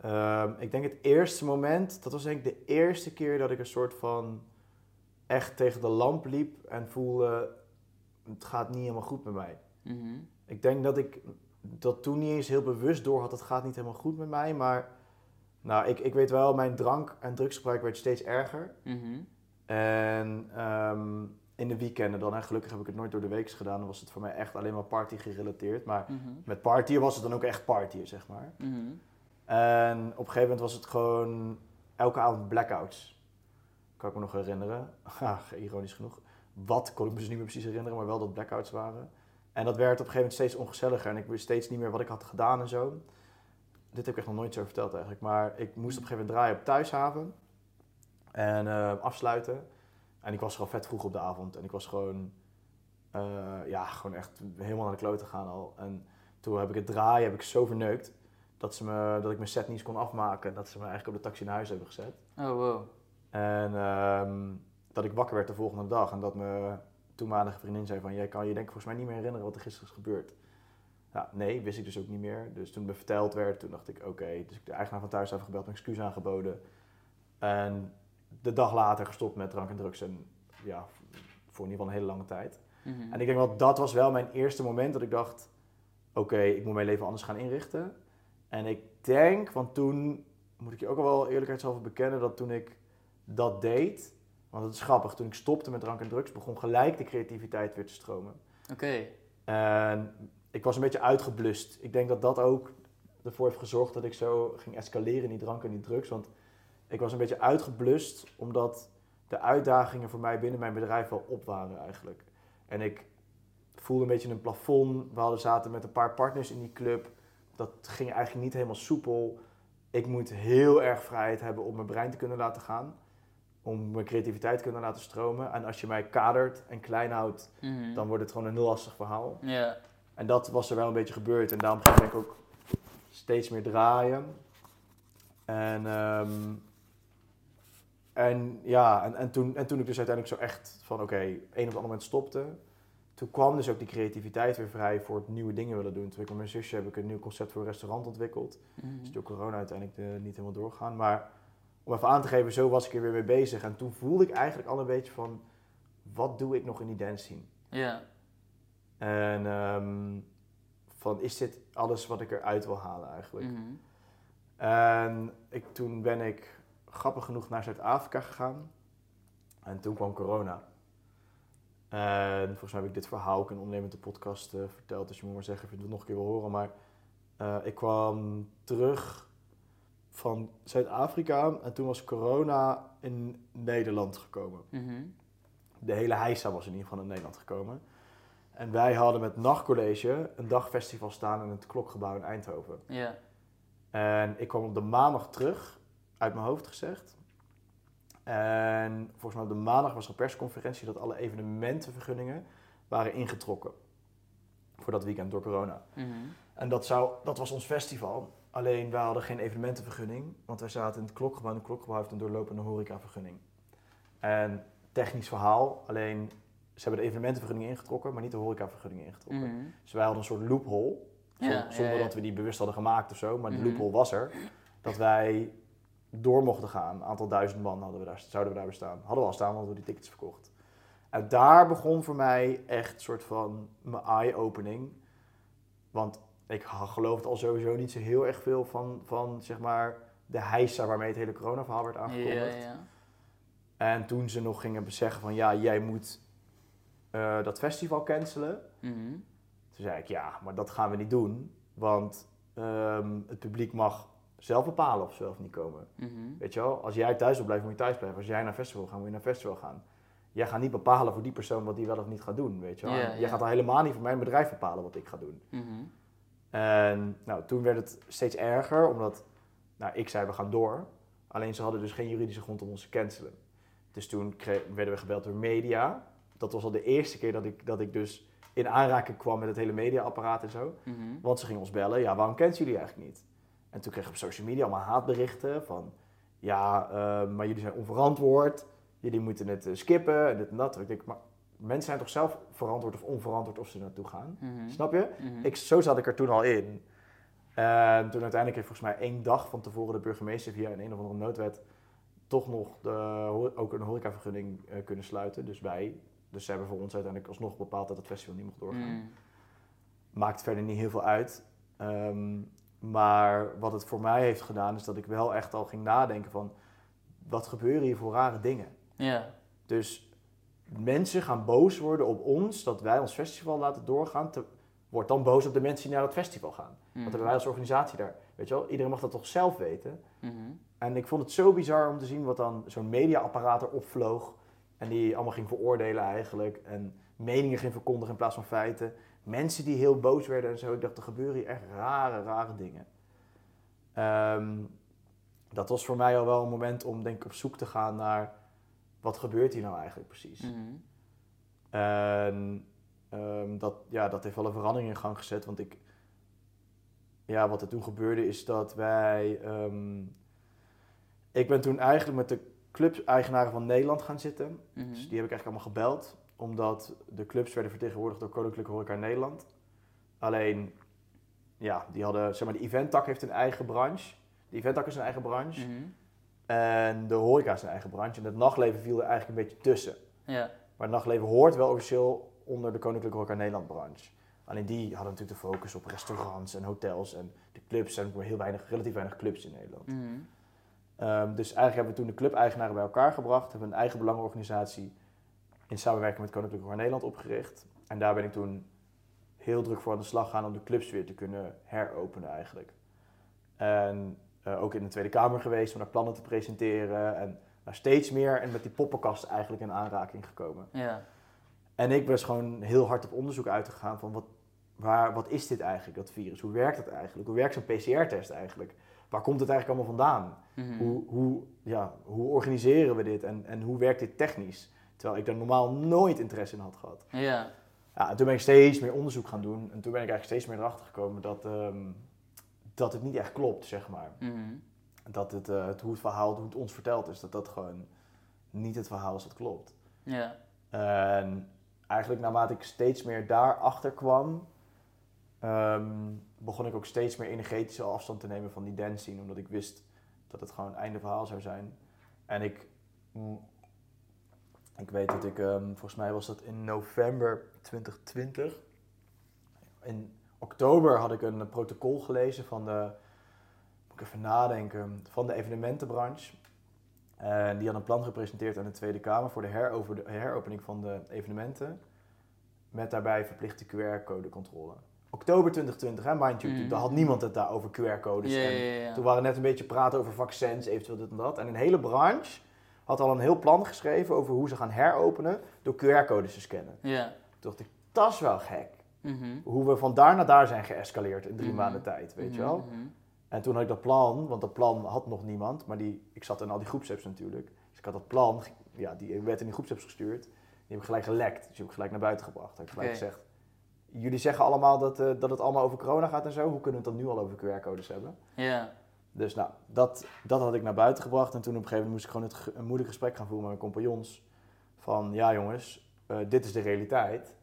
Ehm, ik denk het eerste moment, dat was denk ik de eerste keer dat ik een soort van echt tegen de lamp liep en voelde, het gaat niet helemaal goed met mij. Mhm. Ik denk dat ik dat toen niet eens heel bewust door had, het gaat niet helemaal goed met mij, maar nou, ik, ik weet wel, mijn drank- en drugsgebruik werd steeds erger. Mhm. En ehm, in de weekenden dan, en gelukkig heb ik het nooit door de week gedaan, dan was het voor mij echt alleen maar party gerelateerd. Maar Mhm. met partyen was het dan ook echt partyen, zeg maar. Mhm. En op een gegeven moment was het gewoon elke avond blackouts. Kan ik me nog herinneren. [LAUGHS] Ironisch genoeg. Wat kon ik me dus niet meer precies herinneren, maar wel dat blackouts waren. En dat werd op een gegeven moment steeds ongezelliger en ik wist steeds niet meer wat ik had gedaan en zo. Dit heb ik echt nog nooit zo verteld eigenlijk. Maar ik moest op een gegeven moment draaien op thuishaven en eh, afsluiten. En ik was gewoon vet vroeg op de avond en ik was gewoon, eh, ja, gewoon echt helemaal naar de klote gegaan al. En toen heb ik het draaien, heb ik zo verneukt dat, ze me, dat ik mijn set niet eens kon afmaken. Dat ze me eigenlijk op de taxi naar huis hebben gezet. Oh, wow. En ehm, dat ik wakker werd de volgende dag en dat mijn toenmalige vriendin zei van... Jij kan je denk ik volgens mij niet meer herinneren wat er gisteren is gebeurd. Nee, wist ik dus ook niet meer. Dus toen me verteld werd, toen dacht ik oké. Dus ik de eigenaar van thuis heb gebeld, mijn excuus aangeboden. En de dag later gestopt met drank en drugs en ja, voor in ieder geval een hele lange tijd. Mhm. En ik denk wel, dat was wel mijn eerste moment dat ik dacht... Oké, ik moet mijn leven anders gaan inrichten. En ik denk, want toen moet ik je ook al wel eerlijkheidshalve bekennen... dat toen ik dat deed... Want het is grappig, toen ik stopte met drank en drugs... begon gelijk de creativiteit weer te stromen. Oké. En ik was een beetje uitgeblust. Ik denk dat dat ook ervoor heeft gezorgd dat ik zo ging escaleren in die drank en die drugs. Want ik was een beetje uitgeblust omdat de uitdagingen voor mij binnen mijn bedrijf wel op waren eigenlijk. En ik voelde een beetje een plafond. We hadden zaten met een paar partners in die club. Dat ging eigenlijk niet helemaal soepel. Ik moet heel erg vrijheid hebben om mijn brein te kunnen laten gaan. Om mijn creativiteit te kunnen laten stromen. En als je mij kadert en klein houdt, Mhm. dan wordt het gewoon een heel lastig verhaal. En dat was er wel een beetje gebeurd. En daarom ging ik ook steeds meer draaien. En, ehm, en ja, en, en, toen, en toen ik dus uiteindelijk zo echt van oké, een of ander moment stopte. Toen kwam dus ook die creativiteit weer vrij voor het nieuwe dingen willen doen. Toen ik met mijn zusje heb ik een nieuw concept voor een restaurant ontwikkeld. Mhm. Dus door corona uiteindelijk eh, niet helemaal doorgaan. Maar om even aan te geven, zo was ik er weer mee bezig. En toen voelde ik eigenlijk al een beetje van, wat doe ik nog in die dance scene? Ja. En ehm, van, is dit alles wat ik eruit wil halen eigenlijk? Mhm. En ik, toen ben ik grappig genoeg naar Zuid-Afrika gegaan. En toen kwam corona. En volgens mij heb ik dit verhaal ook in een ondernemende podcast eh, verteld. Dus je moet maar zeggen of je het nog een keer wil horen. Maar eh, ik kwam terug van Zuid-Afrika en toen was corona in Nederland gekomen. Mhm. De hele heisa was in ieder geval in Nederland gekomen. En wij hadden met Nachtcollege een dagfestival staan in het Klokgebouw in Eindhoven. Ja. En ik kwam op de maandag terug, uit mijn hoofd gezegd. En volgens mij op de maandag was er een persconferentie dat alle evenementenvergunningen waren ingetrokken. Voor dat weekend door corona. Mhm. En dat, zou, dat was ons festival. Alleen wij hadden geen evenementenvergunning, want wij zaten in het klokgebouw. En het klokgebouw heeft een doorlopende horecavergunning. En technisch verhaal, alleen ze hebben de evenementenvergunning ingetrokken, maar niet de horecavergunning ingetrokken. Mhm. Dus wij hadden een soort loophole, Ja, zonder ja, dat we die bewust hadden gemaakt of zo. Maar de Mhm. loophole was er, dat wij door mochten gaan. Een aantal duizend man hadden we daar, zouden we daar bestaan. Hadden we al staan, want we hadden die tickets verkocht. En daar begon voor mij echt een soort van mijn eye-opening. Want ik geloofde al sowieso niet zo heel erg veel van, van zeg maar, de heisa waarmee het hele corona-verhaal werd Ja, aangekondigd. ja. En toen ze nog gingen zeggen van ja, jij moet eh, dat festival cancelen. Mhm. Toen zei ik ja, maar dat gaan we niet doen. Want ehm, het publiek mag zelf bepalen of ze wel of niet komen. Mhm. Weet je wel, als jij thuis wil blijven, moet je thuis blijven. Als jij naar festival gaat, moet je naar festival gaan. Jij gaat niet bepalen voor die persoon wat die wel of niet gaat doen, weet je wel. Ja, Jij ja. gaat al helemaal niet voor mijn bedrijf bepalen wat ik ga doen. Mhm. En nou, toen werd het steeds erger, omdat nou, ik zei we gaan door. Alleen ze hadden dus geen juridische grond om ons te cancelen. Dus toen werden we gebeld door media. Dat was al de eerste keer dat ik, dat ik dus in aanraking kwam met het hele mediaapparaat en zo. Mhm. Want ze gingen ons bellen, ja, waarom kent jullie eigenlijk niet? En toen kregen we op social media allemaal haatberichten van, ja, eh, maar jullie zijn onverantwoord, jullie moeten het eh, skippen en dit en dat. Ik denk, maar mensen zijn toch zelf verantwoord of onverantwoord of ze naartoe gaan? Mhm. Snap je? Mhm. Ik, zo zat ik er toen al in. En toen uiteindelijk heeft volgens mij één dag van tevoren de burgemeester via een een of andere noodwet toch nog de, ook een horecavergunning eh, kunnen sluiten. Dus wij, dus ze hebben voor ons uiteindelijk alsnog bepaald dat het festival niet mocht doorgaan Mhm. maakt verder niet heel veel uit. Ehm, maar wat het voor mij heeft gedaan, is dat ik wel echt al ging nadenken van... wat gebeuren hier voor rare dingen? Ja. Dus mensen gaan boos worden op ons dat wij ons festival laten doorgaan. Te, wordt dan boos op de mensen die naar het festival gaan. Wat hebben wij als organisatie daar? Weet je wel, iedereen mag dat toch zelf weten? Mhm. En ik vond het zo bizar om te zien wat dan zo'n mediaapparaat erop vloog. En die allemaal ging veroordelen eigenlijk. En meningen ging verkondigen in plaats van feiten. Mensen die heel boos werden en zo. Ik dacht, er gebeuren hier echt rare, rare dingen. Ehm, dat was voor mij al wel een moment om denk ik op zoek te gaan naar... wat gebeurt hier nou eigenlijk precies? Mhm. En ehm, dat, ja, dat heeft wel een verandering in gang gezet. Want ik, ja, wat er toen gebeurde is dat wij. ehm, ik ben toen eigenlijk met de clubeigenaren van Nederland gaan zitten. Mhm. Dus die heb ik eigenlijk allemaal gebeld. Omdat de clubs werden vertegenwoordigd door Koninklijke Horeca Nederland. Alleen, ja, die hadden, zeg maar, de eventtak heeft een eigen branche. De eventtak is een eigen branche. Mhm. En de horeca is een eigen branche. En het nachtleven viel er eigenlijk een beetje tussen. Ja. Maar het nachtleven hoort wel officieel onder de Koninklijke Horeca Nederland branche. Alleen die hadden natuurlijk de focus op restaurants en hotels en de clubs. zijn maar heel weinig, relatief weinig clubs in Nederland. Mhm. Ehm, dus eigenlijk hebben we toen de clubeigenaren bij elkaar gebracht. Hebben een eigen belangenorganisatie in samenwerking met Koninklijke Horeca Nederland opgericht. En daar ben ik toen heel druk voor aan de slag gaan om de clubs weer te kunnen heropenen eigenlijk. En eh, ook in de Tweede Kamer geweest om daar plannen te presenteren. En daar steeds meer en met die poppenkast eigenlijk in aanraking gekomen. Ja. En ik was gewoon heel hard op onderzoek uitgegaan van wat, waar, wat is dit eigenlijk, dat virus? Hoe werkt het eigenlijk? Hoe werkt zo'n PCR-test eigenlijk? Waar komt het eigenlijk allemaal vandaan? Mhm. Hoe, hoe, ja, hoe organiseren we dit en, en hoe werkt dit technisch? Terwijl ik daar normaal nooit interesse in had gehad. Ja. Ja, en toen ben ik steeds meer onderzoek gaan doen. En toen ben ik eigenlijk steeds meer erachter gekomen dat, ehm, dat het niet echt klopt, zeg maar. Mhm. Dat het, eh, het, hoe het verhaal, hoe het ons verteld is, dat dat gewoon niet het verhaal is dat klopt. Ja. En eigenlijk naarmate ik steeds meer daarachter kwam, ehm, begon ik ook steeds meer energetische afstand te nemen van die dance scene, omdat ik wist dat het gewoon einde verhaal zou zijn. En ik, mm, ik weet dat ik, ehm, volgens mij was dat in november 2020, in oktober had ik een protocol gelezen van de, moet ik even nadenken, van de evenementenbranche. En die had een plan gepresenteerd aan de Tweede Kamer voor de, herover, de heropening van de evenementen. Met daarbij verplichte QR-codecontrole. Oktober 2020, hè, mind you, daar had niemand het daar over QR-codes. En toen waren net een beetje praten over vaccins, eventueel dit en dat. En een hele branche had al een heel plan geschreven over hoe ze gaan heropenen door QR-codes te scannen. Toen dacht ik, dat is wel gek. Mhm. Hoe we van daar naar daar zijn geëscaleerd in drie Mhm. maanden tijd, weet je Mhm, wel. En toen had ik dat plan, want dat plan had nog niemand, maar die, ik zat in al die groepsapps natuurlijk. Dus ik had dat plan, ja, die werd in die groepsapps gestuurd. Die heb ik gelijk gelekt, dus die heb ik gelijk naar buiten gebracht. Heb ik gelijk gezegd, jullie zeggen allemaal dat, eh, dat het allemaal over corona gaat en zo. Hoe kunnen we het dan nu al over QR-codes hebben? Ja. Dus nou, dat, dat had ik naar buiten gebracht. En toen op een gegeven moment moest ik gewoon het, een moeilijk gesprek gaan voeren met mijn compagnons. Van, ja jongens, eh, dit is de realiteit.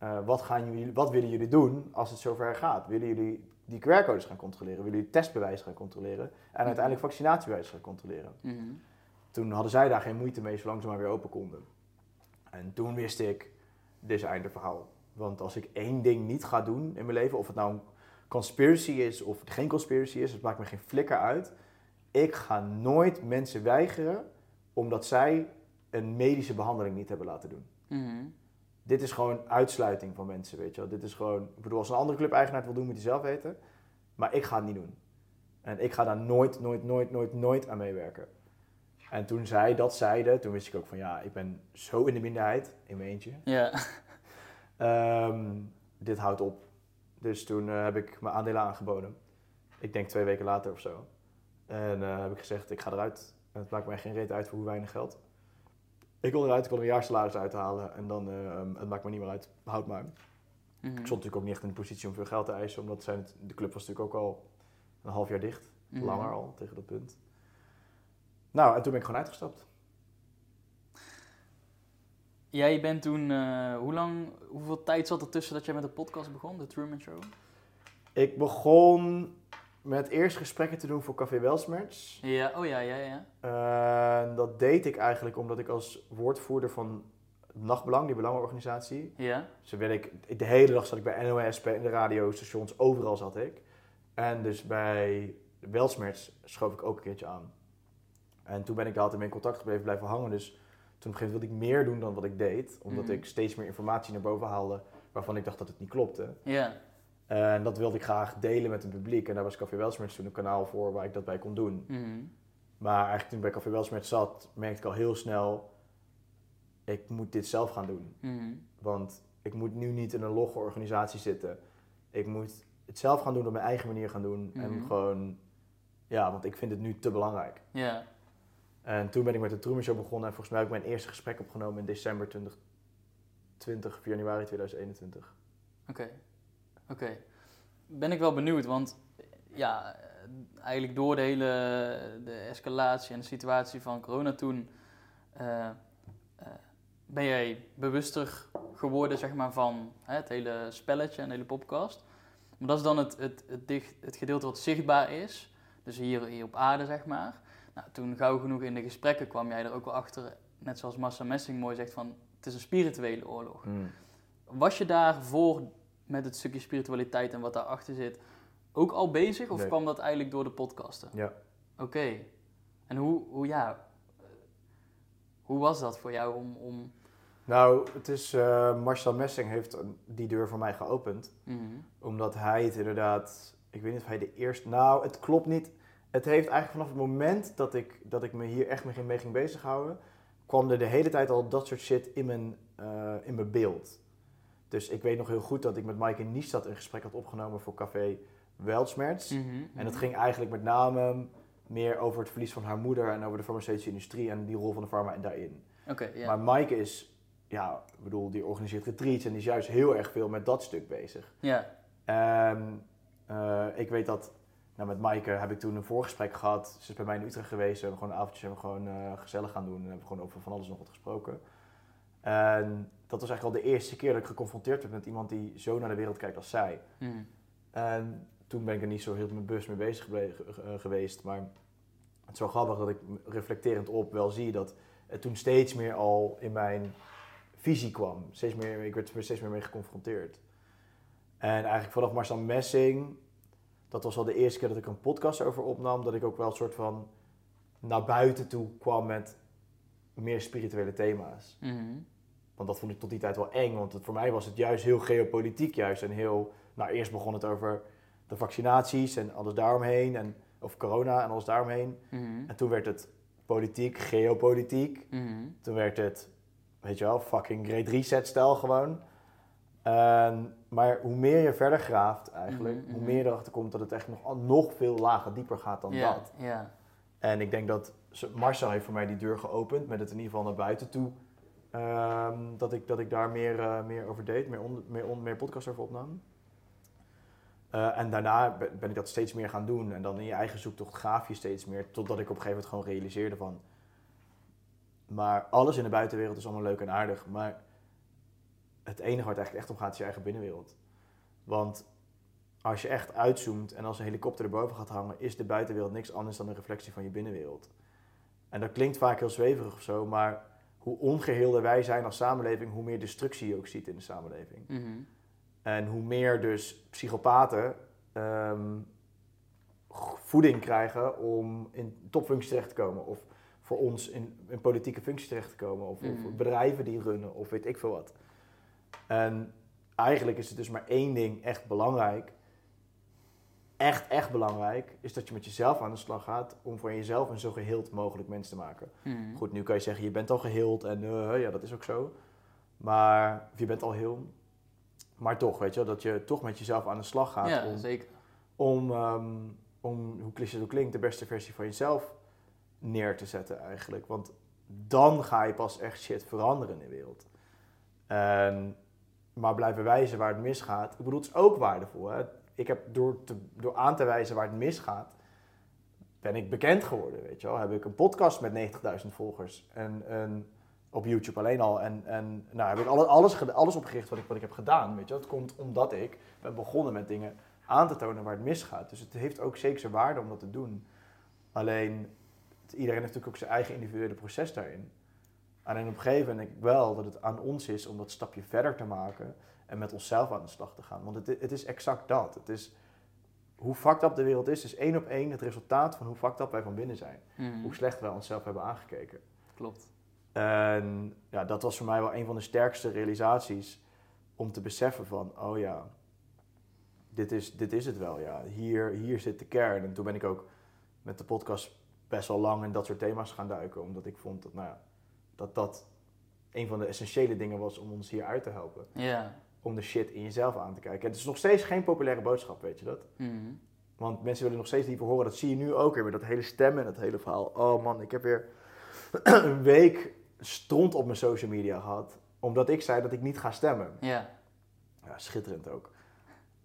Eh, wat, gaan jullie, wat willen jullie doen als het zover gaat? Willen jullie die QR-codes gaan controleren? Willen jullie testbewijs gaan controleren? En uiteindelijk vaccinatiebewijs gaan controleren? Mhm. Toen hadden zij daar geen moeite mee, zolang ze maar weer open konden. En toen wist ik, dit is einde verhaal. Want als ik één ding niet ga doen in mijn leven, of het nou een conspiracy is of geen conspiracy is, het maakt me geen flikker uit. Ik ga nooit mensen weigeren omdat zij een medische behandeling niet hebben laten doen. Mhm. Dit is gewoon uitsluiting van mensen, weet je wel. Dit is gewoon, ik bedoel, als een andere club-eigenaar het wil doen, moet hij zelf weten. Maar ik ga het niet doen. En ik ga daar nooit, nooit, nooit, nooit, nooit aan meewerken. En toen zij dat zeiden, toen wist ik ook van ja, ik ben zo in de minderheid, in mijn eentje. Ja. [LAUGHS] Ehm, dit houdt op. Dus toen eh, heb ik mijn aandelen aangeboden. Ik denk twee weken later of zo. En eh, heb ik gezegd, ik ga eruit. En het maakt mij geen reet uit voor hoe weinig geld. Ik wil eruit, ik wil een jaar salaris uithalen. En dan, eh, het maakt me niet meer uit, houd maar. Mhm. Ik stond natuurlijk ook niet echt in de positie om veel geld te eisen. Omdat zijn het- de club was natuurlijk ook al een half jaar dicht. Mhm. Langer al, tegen dat punt. Nou, en toen ben ik gewoon uitgestapt. Jij bent toen, eh, hoe lang, hoeveel tijd zat er tussen dat jij met de podcast begon, de Truman Show? Ik begon met eerst gesprekken te doen voor Café Welsmerts. Ja, oh ja, ja, ja. En dat deed ik eigenlijk omdat ik als woordvoerder van Nachtbelang, die belangenorganisatie. Ja, werd ik, de hele dag zat ik bij NOS, bij de radiostations, overal zat ik. En dus bij Welsmerts schoof ik ook een keertje aan. En toen ben ik daar altijd mee in contact gebleven, blijven hangen. Dus toen op een gegeven moment wilde ik meer doen dan wat ik deed. Omdat Mhm. ik steeds meer informatie naar boven haalde waarvan ik dacht dat het niet klopte. ja. En dat wilde ik graag delen met het publiek. En daar was Café Welsmerts toen een kanaal voor waar ik dat bij kon doen. Mhm. Maar eigenlijk toen ik bij Café Welsmerts zat, merkte ik al heel snel... ik moet dit zelf gaan doen. Mhm. Want ik moet nu niet in een logge organisatie zitten. Ik moet het zelf gaan doen, op mijn eigen manier gaan doen. En Mhm. gewoon, ja, want ik vind het nu te belangrijk. Ja, En toen ben ik met de Truman Show begonnen. En volgens mij heb ik mijn eerste gesprek opgenomen in december 2020, of januari 2021. oké. Oké. Ben ik wel benieuwd, want ja, eigenlijk door de hele de escalatie en de situatie van corona toen... eh, eh, ben jij bewuster geworden zeg maar, van hè, het hele spelletje en de hele podcast. Maar dat is dan het, het, het, dicht, het gedeelte wat zichtbaar is. Dus hier, hier op aarde, zeg maar. Nou, toen gauw genoeg in de gesprekken kwam jij er ook wel achter, net zoals Massa Messing mooi zegt, van het is een spirituele oorlog. Was je daarvoor met het stukje spiritualiteit en wat daarachter zit ook al bezig? Of Nee. kwam dat eigenlijk door de podcasten? Ja. Oké. En hoe, hoe, ja, hoe was dat voor jou om... om Nou, het is, eh, Marcel Messing heeft die deur voor mij geopend. mhm, Omdat hij het inderdaad, ik weet niet of hij de eerste, nou het klopt niet. Het heeft eigenlijk vanaf het moment dat ik, dat ik me hier echt mee ging, bezighouden, kwam er de hele tijd al dat soort shit in mijn, eh, in mijn beeld. Dus ik weet nog heel goed dat ik met Maaike Niestad een gesprek had opgenomen voor Café Weltsmerts. mhm, En dat mhm. ging eigenlijk met name meer over het verlies van haar moeder en over de farmaceutische industrie en die rol van de farma daarin. Oké. Maar Maaike is, ja, ik bedoel, die organiseert retreats en die is juist heel erg veel met dat stuk bezig. ja. En eh, ik weet dat, nou met Maaike heb ik toen een voorgesprek gehad. Ze is bij mij in Utrecht geweest. We hebben gewoon een avondje hebben we gewoon, eh, gezellig gaan doen. En hebben we gewoon over van alles nog wat gesproken. En dat was eigenlijk al de eerste keer dat ik geconfronteerd werd met iemand die zo naar de wereld kijkt als zij. mhm, En toen ben ik er niet zo heel bewust mee bezig eh, geweest. Maar het is wel grappig dat ik reflecterend op wel zie dat het toen steeds meer al in mijn visie kwam. Steeds meer, ik werd er steeds meer mee geconfronteerd. En eigenlijk vanaf Marcel Messing, dat was al de eerste keer dat ik een podcast over opnam, dat ik ook wel een soort van naar buiten toe kwam met meer spirituele thema's. Mhm. Want dat vond ik tot die tijd wel eng, want het, voor mij was het juist heel geopolitiek juist. En heel, nou eerst begon het over de vaccinaties en alles daaromheen, en, of corona en alles daaromheen. Mhm. En toen werd het politiek, geopolitiek. Mhm. Toen werd het, weet je wel, fucking Great Reset stijl gewoon. Maar hoe meer je verder graaft eigenlijk, hoe meer je erachter komt dat het echt nog, nog veel lager, dieper gaat dan dat. Ja. En ik denk dat Marcel heeft voor mij die deur geopend, met het in ieder geval naar buiten toe. ehm, dat, ik, dat ik daar meer, eh, meer over deed, meer, on, meer, on, meer podcast over opnam. Eh, en daarna ben, ik dat steeds meer gaan doen. En dan in je eigen zoektocht graaf je steeds meer. Totdat ik op een gegeven moment gewoon realiseerde van... Maar alles in de buitenwereld is allemaal leuk en aardig. Maar het enige waar het eigenlijk echt om gaat is je eigen binnenwereld. Want als je echt uitzoomt en als een helikopter erboven gaat hangen... is de buitenwereld niks anders dan een reflectie van je binnenwereld. En dat klinkt vaak heel zweverig of zo, maar hoe ongeheelder wij zijn als samenleving, hoe meer destructie je ook ziet in de samenleving. Mhm. En hoe meer dus psychopaten ehm, voeding krijgen om in topfuncties terecht te komen. Of voor ons in, in politieke functies terecht te komen. Of, of Mhm. bedrijven die runnen, of weet ik veel wat. En eigenlijk is het dus maar één ding echt belangrijk. Echt, echt belangrijk, is dat je met jezelf aan de slag gaat om voor jezelf een zo geheeld mogelijk mens te maken. Mhm. Goed, nu kan je zeggen, je bent al geheeld en eh, ja, dat is ook zo. Maar, of je bent al heel. Maar toch, weet je wel, dat je toch met jezelf aan de slag gaat Ja, om, zeker. om, ehm, om, hoe cliché het ook klinkt, de beste versie van jezelf neer te zetten eigenlijk. Want dan ga je pas echt shit veranderen in de wereld. Maar blijven wijzen waar het misgaat, ik bedoel, het is ook waardevol. Hè? Ik heb door, te, door aan te wijzen waar het misgaat, ben ik bekend geworden, weet je wel. Heb ik een podcast met 90.000 volgers en, en op YouTube alleen al. En, en nou heb ik alle- alles, geda- alles opgericht wat ik, wat ik heb gedaan, weet je. Dat komt omdat ik ben begonnen met dingen aan te tonen waar het misgaat. Dus het heeft ook zeker zijn waarde om dat te doen. Alleen, iedereen heeft natuurlijk ook zijn eigen individuele proces daarin. Alleen op een gegeven moment denk ik wel dat het aan ons is om dat stapje verder te maken en met onszelf aan de slag te gaan. Want het, het is exact dat. Het is, hoe fucked up de wereld is, is één op één het resultaat van hoe fucked up wij van binnen zijn. Mhm. Hoe slecht wij onszelf hebben aangekeken. Klopt. En ja, dat was voor mij wel een van de sterkste realisaties om te beseffen van, oh ja, dit is, dit is het wel, ja. Hier, hier zit de kern. En toen ben ik ook met de podcast best wel lang in dat soort thema's gaan duiken, omdat ik vond dat, nou ja, dat dat een van de essentiële dingen was om ons hier uit te helpen. Ja. Om de shit in jezelf aan te kijken. Het is nog steeds geen populaire boodschap, weet je dat? Mhm. Want mensen willen nog steeds liever horen. Dat zie je nu ook weer met dat hele stemmen en dat hele verhaal. Oh man, ik heb weer [CLEARS THROAT] een week stront op mijn social media gehad. Omdat ik zei dat ik niet ga stemmen. Ja. Ja, schitterend ook.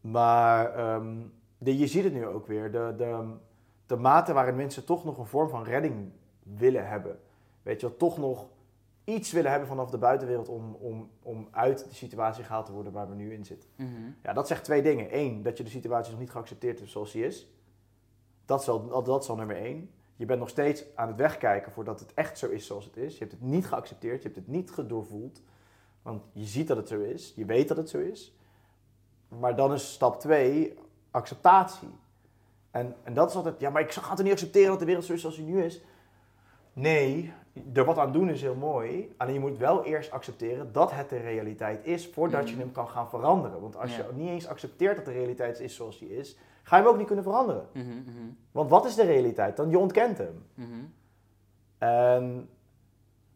Maar ehm, de, je ziet het nu ook weer. De, de, de mate waarin mensen toch nog een vorm van redding willen hebben. Weet je wel, toch nog iets willen hebben vanaf de buitenwereld om, om, om uit de situatie gehaald te worden waar we nu in zitten. Mhm. Ja, dat zegt twee dingen. Eén, dat je de situatie nog niet geaccepteerd hebt zoals die is. Dat is, al, dat is al nummer één. Je bent nog steeds aan het wegkijken voordat het echt zo is zoals het is. Je hebt het niet geaccepteerd, je hebt het niet gedoorvoeld. Want je ziet dat het zo is, je weet dat het zo is. Maar dan is stap twee acceptatie. En, en dat is altijd, ja, maar ik ga het niet accepteren dat de wereld zo is zoals die nu is. Nee, er wat aan doen is heel mooi. Alleen je moet wel eerst accepteren dat het de realiteit is, voordat je Mhm. hem kan gaan veranderen. Want als Ja. je niet eens accepteert dat de realiteit is zoals die is, ga je hem ook niet kunnen veranderen. Mhm, mhm, Want wat is de realiteit? Dan je ontkent hem. En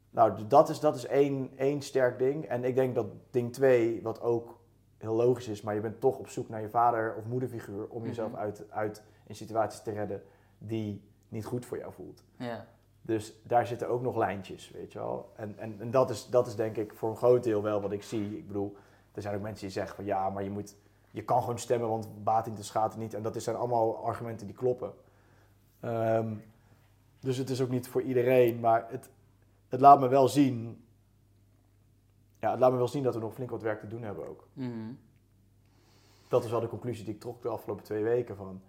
nou, dat is, dat is één, één sterk ding. En ik denk dat ding twee, wat ook heel logisch is, maar je bent toch op zoek naar je vader of moederfiguur om jezelf uit, uit een situatie te redden die niet goed voor jou voelt. Ja. Dus daar zitten ook nog lijntjes, weet je wel. En, en, en dat, is, dat is denk ik voor een groot deel wel wat ik zie. Ik bedoel, er zijn ook mensen die zeggen van ja, maar je, moet, je kan gewoon stemmen, want baat in de schade niet. En dat is- zijn allemaal argumenten die kloppen. Ehm, dus het is ook niet voor iedereen, maar het, het laat me wel zien. Ja, het laat me wel zien dat we nog flink wat werk te doen hebben ook. Mhm. Dat is wel de conclusie die ik trok de afgelopen twee weken van.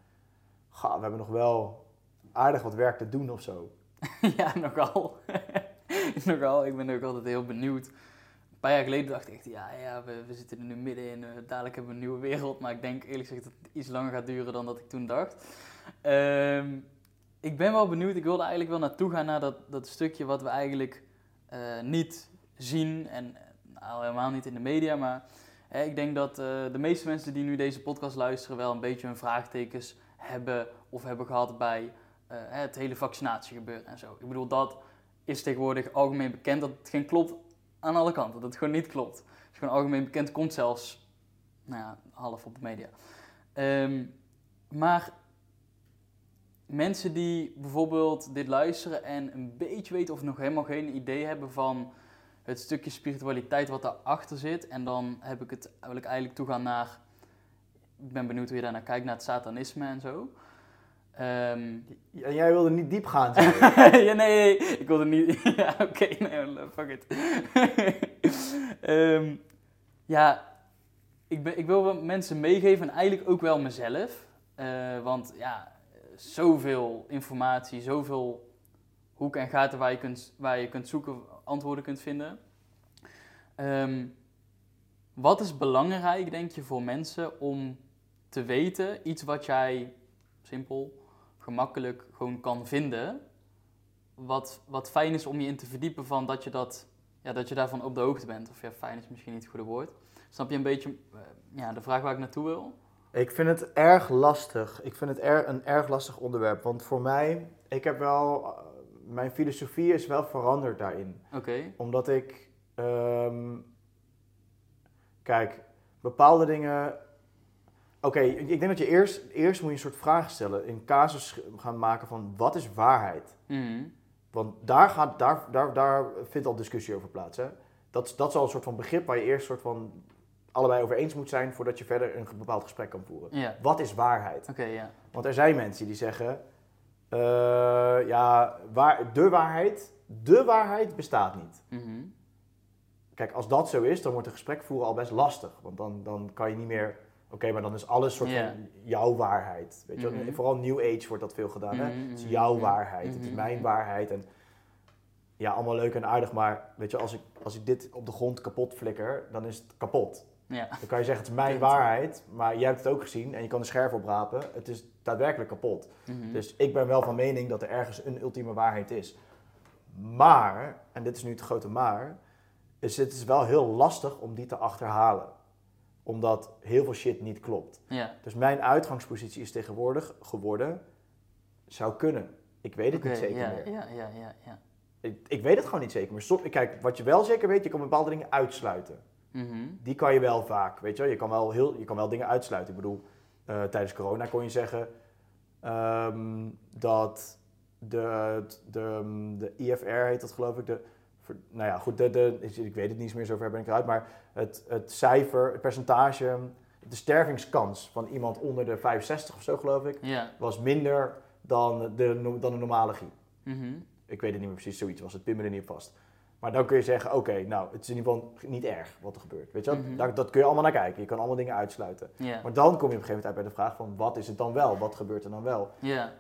Ga, we hebben nog wel aardig wat werk te doen of zo. [LAUGHS] ja, nogal. [LAUGHS] nogal. Ik ben ook altijd heel benieuwd. paar jaar geleden dacht ik echt, ja, ja we, we zitten er nu midden in, eh, dadelijk hebben we een nieuwe wereld. Maar ik denk eerlijk gezegd dat het iets langer gaat duren dan dat ik toen dacht. Ehm, ik ben wel benieuwd, ik wilde eigenlijk wel naartoe gaan naar dat, dat stukje wat we eigenlijk eh, niet zien. En nou, helemaal niet in de media, maar hè, ik denk dat eh, de meeste mensen die nu deze podcast luisteren wel een beetje hun vraagtekens hebben of hebben gehad bij eh, het hele vaccinatiegebeuren en zo. Ik bedoel, dat is tegenwoordig algemeen bekend dat het geen klopt aan alle kanten. Dat het gewoon niet klopt. Het is gewoon algemeen bekend, komt zelfs nou ja, half op de media. Ehm, maar mensen die bijvoorbeeld dit luisteren en een beetje weten of nog helemaal geen idee hebben van het stukje spiritualiteit wat daarachter zit. En dan heb ik het, wil ik eigenlijk toegaan naar, ik ben benieuwd hoe je daarnaar kijkt, naar het satanisme en zo. Ehm, En jij wilde niet diep gaan. [LAUGHS] ja, nee, nee, ik wilde niet. [LAUGHS] ja, oké, nee, fuck it. [LAUGHS] Ehm, ja, ik, ben, ik wil wel mensen meegeven en eigenlijk ook wel mezelf. Eh, want ja, zoveel informatie, zoveel hoeken en gaten waar je kunt, waar je kunt zoeken, antwoorden kunt vinden. Ehm, wat is belangrijk, denk je, voor mensen om te weten, iets wat jij simpel, gemakkelijk gewoon kan vinden, wat, wat fijn is om je in te verdiepen van dat je, dat, ja, dat je daarvan op de hoogte bent. Of ja, fijn is misschien niet het goede woord. Snap je een beetje eh, ja, de vraag waar ik naartoe wil? Ik vind het erg lastig. Ik vind het er, een erg lastig onderwerp. Want voor mij, ik heb wel. eh, Mijn filosofie is wel veranderd daarin. Oké, Omdat ik. ehm, kijk, bepaalde dingen. Oké, ik ik denk dat je eerst, eerst moet je een soort vraag stellen. Een casus gaan maken van wat is waarheid? Mhm. Want daar, gaat, daar, daar, daar vindt al discussie over plaats. Hè? Dat, dat is al een soort van begrip waar je eerst soort van allebei over eens moet zijn voordat je verder een bepaald gesprek kan voeren. Wat is waarheid? oké, ja. Want er zijn mensen die zeggen, eh, ja, waar, de waarheid, de waarheid bestaat niet. Mhm. Kijk, als dat zo is, dan wordt een gesprek voeren al best lastig. Want dan, dan kan je niet meer, oké, maar dan is alles soort van jouw waarheid. Weet je? Mhm. Vooral New Age wordt dat veel gedaan. Hè? Mhm, Het is mhm, jouw mhm. waarheid, het is mijn waarheid. En ja, allemaal leuk en aardig, maar weet je, als ik, als ik dit op de grond kapot flikker, dan is het kapot. Ja, Dan kan je zeggen, het is mijn waarheid, maar jij hebt het ook gezien en je kan de scherf oprapen. Het is daadwerkelijk kapot. Dus ik ben wel van mening dat er ergens een ultieme waarheid is. Maar, en dit is nu het grote maar, is het is wel heel lastig om die te achterhalen. Omdat heel veel shit niet klopt. ja. Dus mijn uitgangspositie is tegenwoordig geworden, zou kunnen. Ik weet het niet zeker ja, meer. Ja, ja, ja, ja. Ik, ik weet het gewoon niet zeker meer. Som- kijk, wat je wel zeker weet, je kan bepaalde dingen uitsluiten. Mhm. Die kan je wel vaak, weet je wel. Je kan wel, heel, je kan wel dingen uitsluiten. Ik bedoel, eh, tijdens corona kon je zeggen ehm, dat de, de, de IFR heet dat geloof ik, de, nou ja, goed, de, de, ik weet het niet eens meer, zover ben ik eruit, maar het, het cijfer, het percentage, de stervingskans van iemand onder de 65 of zo geloof ik, Ja. was minder dan de, dan de normale griep. Mhm. Ik weet het niet meer precies, zoiets was het, pin me er niet op vast. Maar dan kun je zeggen, oké, nou, het is in ieder geval niet erg wat er gebeurt. Weet je wel? Mhm. Daar- dat kun je allemaal naar kijken. Je kan allemaal dingen uitsluiten. Maar dan kom je op een gegeven moment uit bij de vraag van, wat is het dan wel? Wat gebeurt er dan wel?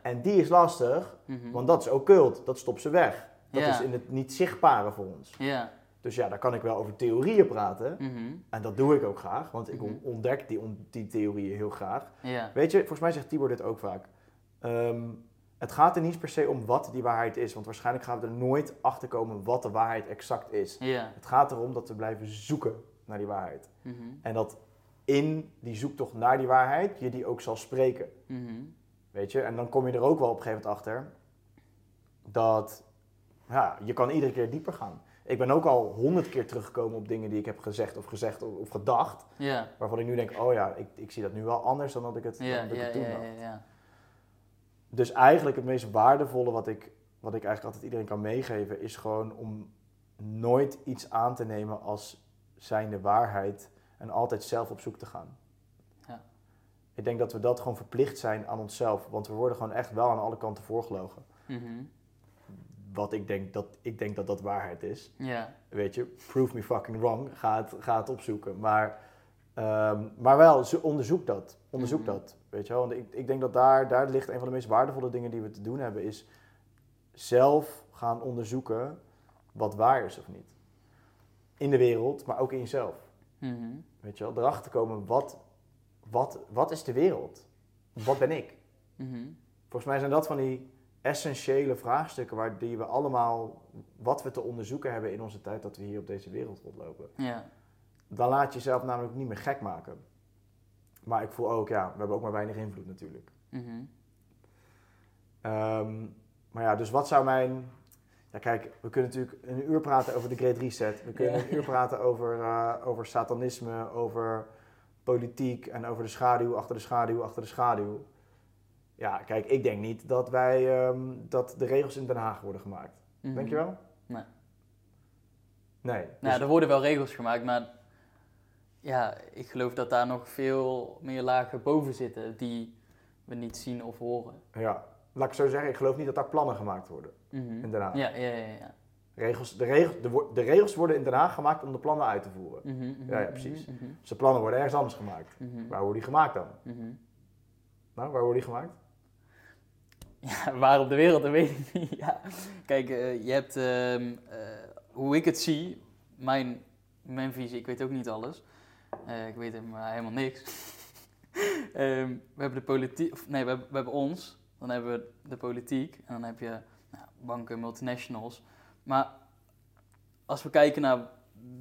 En die is lastig, Mhm. want dat is occult. Dat stopt ze weg. Dat is in het niet zichtbare voor ons. Ja. Dus ja, daar kan ik wel over theorieën praten. Mhm. En dat doe ik ook graag, want ik Mhm. ontdek die, on- die theorieën heel graag. Ja. Weet je, volgens mij zegt Tibor dit ook vaak. Ehm, het gaat er niet per se om wat die waarheid is, want waarschijnlijk gaan we er nooit achter komen wat de waarheid exact is. Het gaat erom dat we blijven zoeken naar die waarheid. Mhm. En dat in die zoektocht naar die waarheid je die ook zal spreken. Weet je? En dan kom je er ook wel op een gegeven moment achter dat ja, je kan iedere keer dieper gaan. Ik ben ook al honderd keer teruggekomen op dingen die ik heb gezegd of gezegd of, of gedacht. Ja. Waarvan ik nu denk, oh ja, ik, ik zie dat nu wel anders dan dat ik het, dan ik toen dacht. Dus eigenlijk het meest waardevolle wat ik, wat ik eigenlijk altijd iedereen kan meegeven, is gewoon om nooit iets aan te nemen als zijnde waarheid en altijd zelf op zoek te gaan. Ja. Ik denk dat we dat gewoon verplicht zijn aan onszelf, want we worden gewoon echt wel aan alle kanten voorgelogen. Mhm. Wat ik denk dat, ik denk dat dat waarheid is. Ja. Weet je, prove me fucking wrong, ga het, ga het opzoeken. Maar, ehm, maar wel, zo- onderzoek dat. Onderzoek Mhm. dat, weet je wel. Want ik, ik denk dat daar, daar ligt een van de meest waardevolle dingen die we te doen hebben, is zelf gaan onderzoeken wat waar is of niet. in de wereld, maar ook in jezelf. Mhm. Weet je wel, erachter komen, wat, wat, wat is de wereld? Wat ben ik? Mhm. Volgens mij zijn dat van die essentiële vraagstukken waar die we allemaal, wat we te onderzoeken hebben in onze tijd dat we hier op deze wereld rondlopen. Ja. Dan laat je jezelf namelijk niet meer gek maken. Maar ik voel ook, ja, we hebben ook maar weinig invloed natuurlijk. Mhm. Ehm, maar ja, dus wat zou mijn. Ja, kijk, we kunnen natuurlijk een uur praten over de Great Reset. We kunnen Ja. een uur praten over, eh, over satanisme, over politiek en over de schaduw, achter de schaduw, achter de schaduw. Ja, kijk, ik denk niet dat wij ehm, dat de regels in Den Haag worden gemaakt. Mhm. Denk je wel? Nee. Nee. Nou, dus- er worden wel regels gemaakt, maar ja, ik geloof dat daar nog veel meer lagen boven zitten die we niet zien of horen. ja, laat ik zo zeggen, ik geloof niet dat daar plannen gemaakt worden Mhm. in Den Haag. Ja, ja, ja. ja. Regels, de, regels, de, regels worden in Den Haag gemaakt om de plannen uit te voeren. Mhm, Ja, ja, precies. Dus de plannen worden ergens anders gemaakt. Waar worden die gemaakt dan? Nou, waar worden die gemaakt? Ja, waar op de wereld, dat weet ik niet. [LAUGHS] Ja. Kijk, eh, je hebt, ehm, eh, hoe ik het zie, mijn, mijn visie, ik weet ook niet alles. Eh, ik weet helemaal, niks. [LAUGHS] Ehm, we hebben de politiek, nee, we hebben, ons, dan hebben we de politiek en dan heb je nou, banken, multinationals. Maar als we kijken naar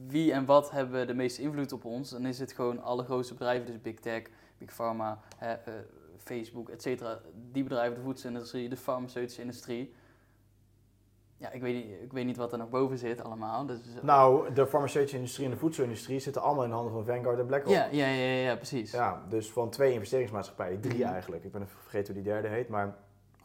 wie en wat hebben de meeste invloed op ons, dan is het gewoon alle grootste bedrijven, dus Big Tech, Big Pharma, Facebook, et cetera. Die bedrijven, de voedselindustrie, de farmaceutische industrie. Ja, ik weet, niet, ik weet niet wat er nog boven zit allemaal. Dus, Nou, de farmaceutische industrie en de voedselindustrie zitten allemaal in de handen van Vanguard en BlackRock. ja, ja, ja, ja, precies. Ja, dus van twee investeringsmaatschappijen, drie Mhm. eigenlijk. Ik ben even vergeten hoe die derde heet, maar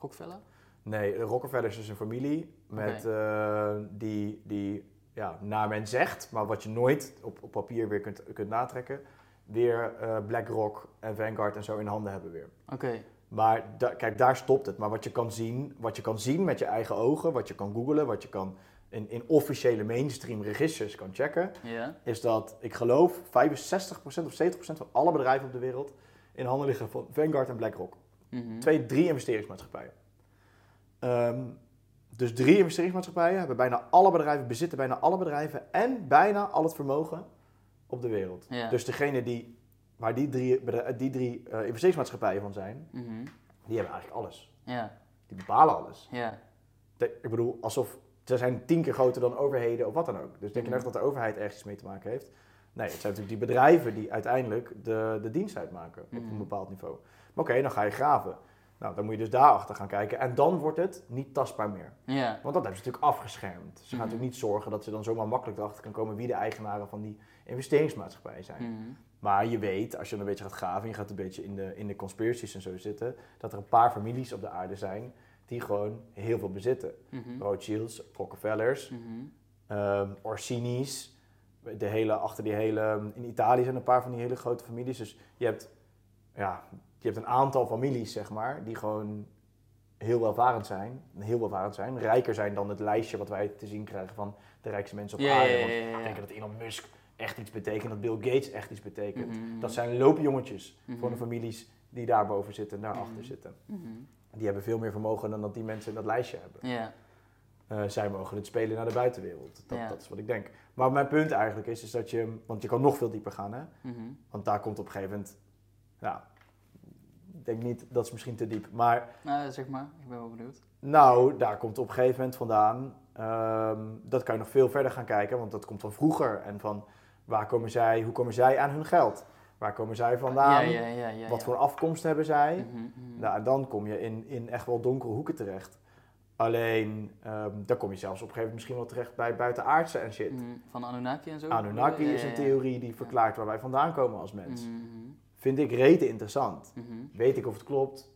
Rockefeller? nee, Rockefeller is dus een familie met, eh, die, die ja, naar men zegt, maar wat je nooit op, op papier weer kunt, kunt natrekken, weer eh, BlackRock en Vanguard en zo in handen hebben weer. Oké. Maar da- kijk, daar stopt het. Maar wat je kan zien, wat je kan zien met je eigen ogen, wat je kan googlen, wat je kan in, in officiële mainstream registers kan checken, is dat ik geloof 65% of 70% van alle bedrijven op de wereld in handen liggen van Vanguard en BlackRock. Mhm. Twee, drie investeringsmaatschappijen. Ehm, dus drie investeringsmaatschappijen hebben bijna alle bedrijven, bezitten bijna alle bedrijven en bijna al het vermogen op de wereld. Ja. Dus degene die, waar die drie, die drie eh, investeringsmaatschappijen van zijn, Mhm. die hebben eigenlijk alles. Ja, Die bepalen alles. ja. De- ik bedoel, alsof ze zijn tien keer groter dan overheden of wat dan ook. Dus denk je Mhm. nou echt dat de overheid ergens mee te maken heeft? Nee, het zijn natuurlijk die bedrijven die uiteindelijk de, de dienst uitmaken op Mhm. een bepaald niveau. Maar oké, dan ga je graven. Nou, dan moet je dus daarachter gaan kijken. En dan wordt het niet tastbaar meer. Ja. Want dat hebben ze natuurlijk afgeschermd. Ze gaan natuurlijk niet zorgen dat ze dan zomaar makkelijk erachter kan komen wie de eigenaren van die investeringsmaatschappijen zijn. Mhm. Maar je weet, als je dan een beetje gaat graven en je gaat een beetje in de, in de conspiracies en zo zitten, dat er een paar families op de aarde zijn die gewoon heel veel bezitten. Mhm. Rothschilds, Rockefellers, Mhm. ehm, Orsini's, de hele, achter die hele, in Italië zijn een paar van die hele grote families. Dus je hebt, ja, je hebt een aantal families, zeg maar, die gewoon heel welvarend zijn. Heel welvarend zijn. Rijker zijn dan het lijstje wat wij te zien krijgen van de rijkste mensen op aarde. Want ja. ik denk dat Elon Musk echt iets betekent, dat Bill Gates echt iets betekent. Mhm. Dat zijn loopjongetjes Mhm. van de families die daarboven zitten en daarachter Mhm. zitten. Mhm. Die hebben veel meer vermogen dan dat die mensen in dat lijstje hebben. Ja. Eh, zij mogen het spelen naar de buitenwereld. Dat, dat is wat ik denk. Maar mijn punt eigenlijk is, is dat je, want je kan nog veel dieper gaan, hè? Mhm. Want daar komt op een gegeven moment, ja, ik denk niet, dat is misschien te diep. Maar Nou, zeg maar. Ik ben wel benieuwd. nou, daar komt op een gegeven moment vandaan, ehm, dat kan je nog veel verder gaan kijken, want dat komt van vroeger. En van waar komen zij, hoe komen zij aan hun geld? Waar komen zij vandaan? Ja, ja, ja, ja. Wat voor afkomst hebben zij? Mhm, mhm. Nou, en dan kom je in, in echt wel donkere hoeken terecht. Alleen, ehm, dan kom je zelfs op een gegeven moment misschien wel terecht bij buitenaardse en shit. Mhm. Van Anunnaki en zo? Anunnaki is een theorie die verklaart waar wij vandaan komen als mens. Vind ik rete interessant. Weet ik of het klopt?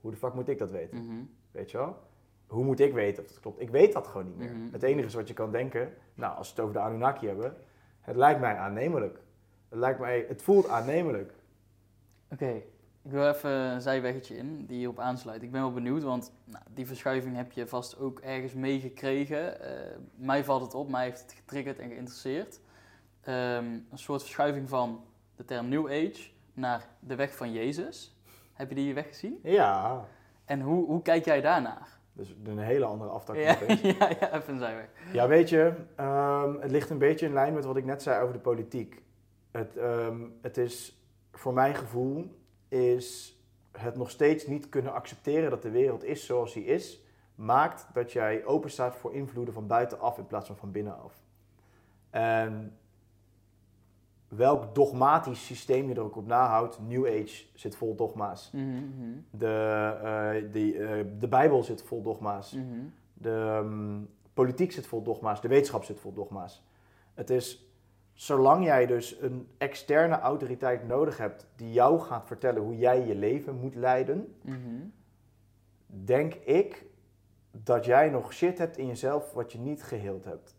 Hoe de fuck moet ik dat weten? Weet je wel? Hoe moet ik weten of het klopt? Ik weet dat gewoon niet meer. Het enige is wat je kan denken, nou, als we het over de Anunnaki hebben, het lijkt mij aannemelijk. Het, lijkt mij, het voelt aannemelijk. Oké, ik wil even een zijweggetje in die hierop aansluit. Ik ben wel benieuwd, want nou, die verschuiving heb je vast ook ergens meegekregen. Eh mij valt het op, mij heeft het getriggerd en geïnteresseerd. Ehm, een soort verschuiving van de term New Age naar de weg van Jezus. Heb je die weg gezien? Ja, En hoe, hoe kijk jij daarnaar? Dus een hele andere aftak. Ja, [LAUGHS] ja, ja, even een zijweg. Ja, weet je, ehm, het ligt een beetje in lijn met wat ik net zei over de politiek. Het, ehm, het is, voor mijn gevoel, is het nog steeds niet kunnen accepteren dat de wereld is zoals die is, maakt dat jij open staat voor invloeden van buitenaf in plaats van van binnenaf. En welk dogmatisch systeem je er ook op nahoudt, New Age zit vol dogma's. Mhm, De, eh, die, eh, de Bijbel zit vol dogma's. mhm. De ehm, politiek zit vol dogma's, de wetenschap zit vol dogma's. Het is, zolang jij dus een externe autoriteit nodig hebt die jou gaat vertellen hoe jij je leven moet leiden, Mhm. denk ik dat jij nog shit hebt in jezelf wat je niet geheeld hebt.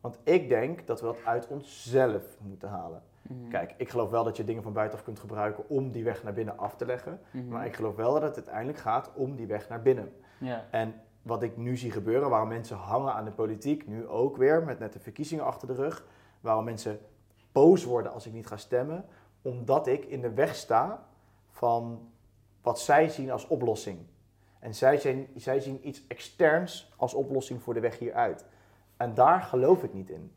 Want ik denk dat we dat uit onszelf moeten halen. Mhm. Kijk, ik geloof wel dat je dingen van buitenaf kunt gebruiken om die weg naar binnen af te leggen. Mhm. Maar ik geloof wel dat het uiteindelijk gaat om die weg naar binnen. En wat ik nu zie gebeuren, waarom mensen hangen aan de politiek, nu ook weer, met net de verkiezingen achter de rug, waarom mensen boos worden als ik niet ga stemmen, omdat ik in de weg sta van wat zij zien als oplossing. En zij, zijn, zij zien iets externs als oplossing voor de weg hieruit. En daar geloof ik niet in.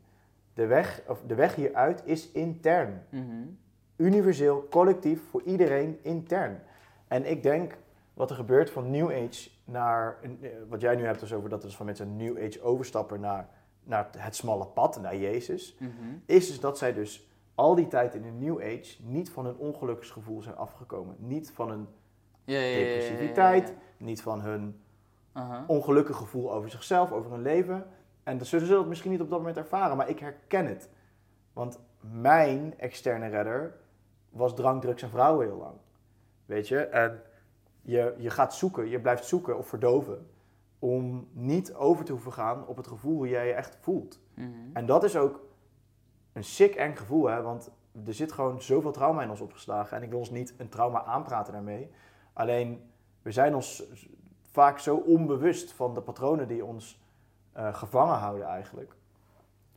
De weg, of de weg hieruit is intern Mhm. universeel, collectief, voor iedereen intern. En ik denk wat er gebeurt van New Age naar, eh, wat jij nu hebt dus over dat er dus van mensen een New Age overstappen naar, naar het smalle pad, naar Jezus, Mhm. is dus dat zij dus al die tijd in een New Age niet van hun ongeluksgevoel zijn afgekomen. Niet van hun Ja, ja, ja, depressiviteit, niet van hun Aha. ongelukkig gevoel over zichzelf, over hun leven. En zullen ze dat misschien niet op dat moment ervaren, maar ik herken het. Want mijn externe redder was drank, drugs en vrouwen heel lang. Weet je? En je, je gaat zoeken, je blijft zoeken of verdoven. Om niet over te hoeven gaan op het gevoel hoe jij je echt voelt. Mhm. En dat is ook een sick eng gevoel, hè? want er zit gewoon zoveel trauma in ons opgeslagen. En ik wil ons niet een trauma aanpraten daarmee. Alleen, we zijn ons vaak zo onbewust van de patronen die ons eh, gevangen houden eigenlijk.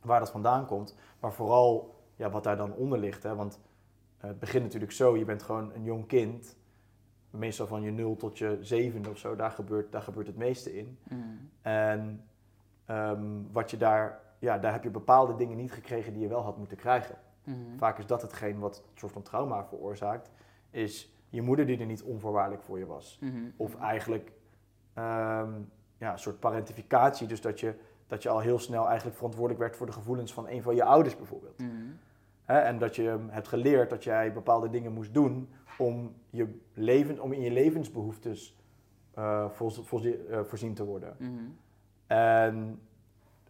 Waar dat vandaan komt. Maar vooral ja, wat daar dan onder ligt. Hè? Want eh, het begint natuurlijk zo, je bent gewoon een jong kind. Meestal van je 0 tot je zevende of zo, daar gebeurt, daar gebeurt het meeste in. Mhm. En ehm, wat je daar, ja, daar heb je bepaalde dingen niet gekregen die je wel had moeten krijgen. Mhm. Vaak is dat hetgeen wat een soort van trauma veroorzaakt, is je moeder die er niet onvoorwaardelijk voor je was. Mhm. Of eigenlijk ehm, ja, een soort parentificatie, dus dat je, dat je al heel snel eigenlijk verantwoordelijk werd voor de gevoelens van een van je ouders bijvoorbeeld. Hè, en dat je hebt geleerd dat jij bepaalde dingen moest doen om, je leven, om in je levensbehoeftes eh, voorz- eh, voorzien te worden. Mhm. En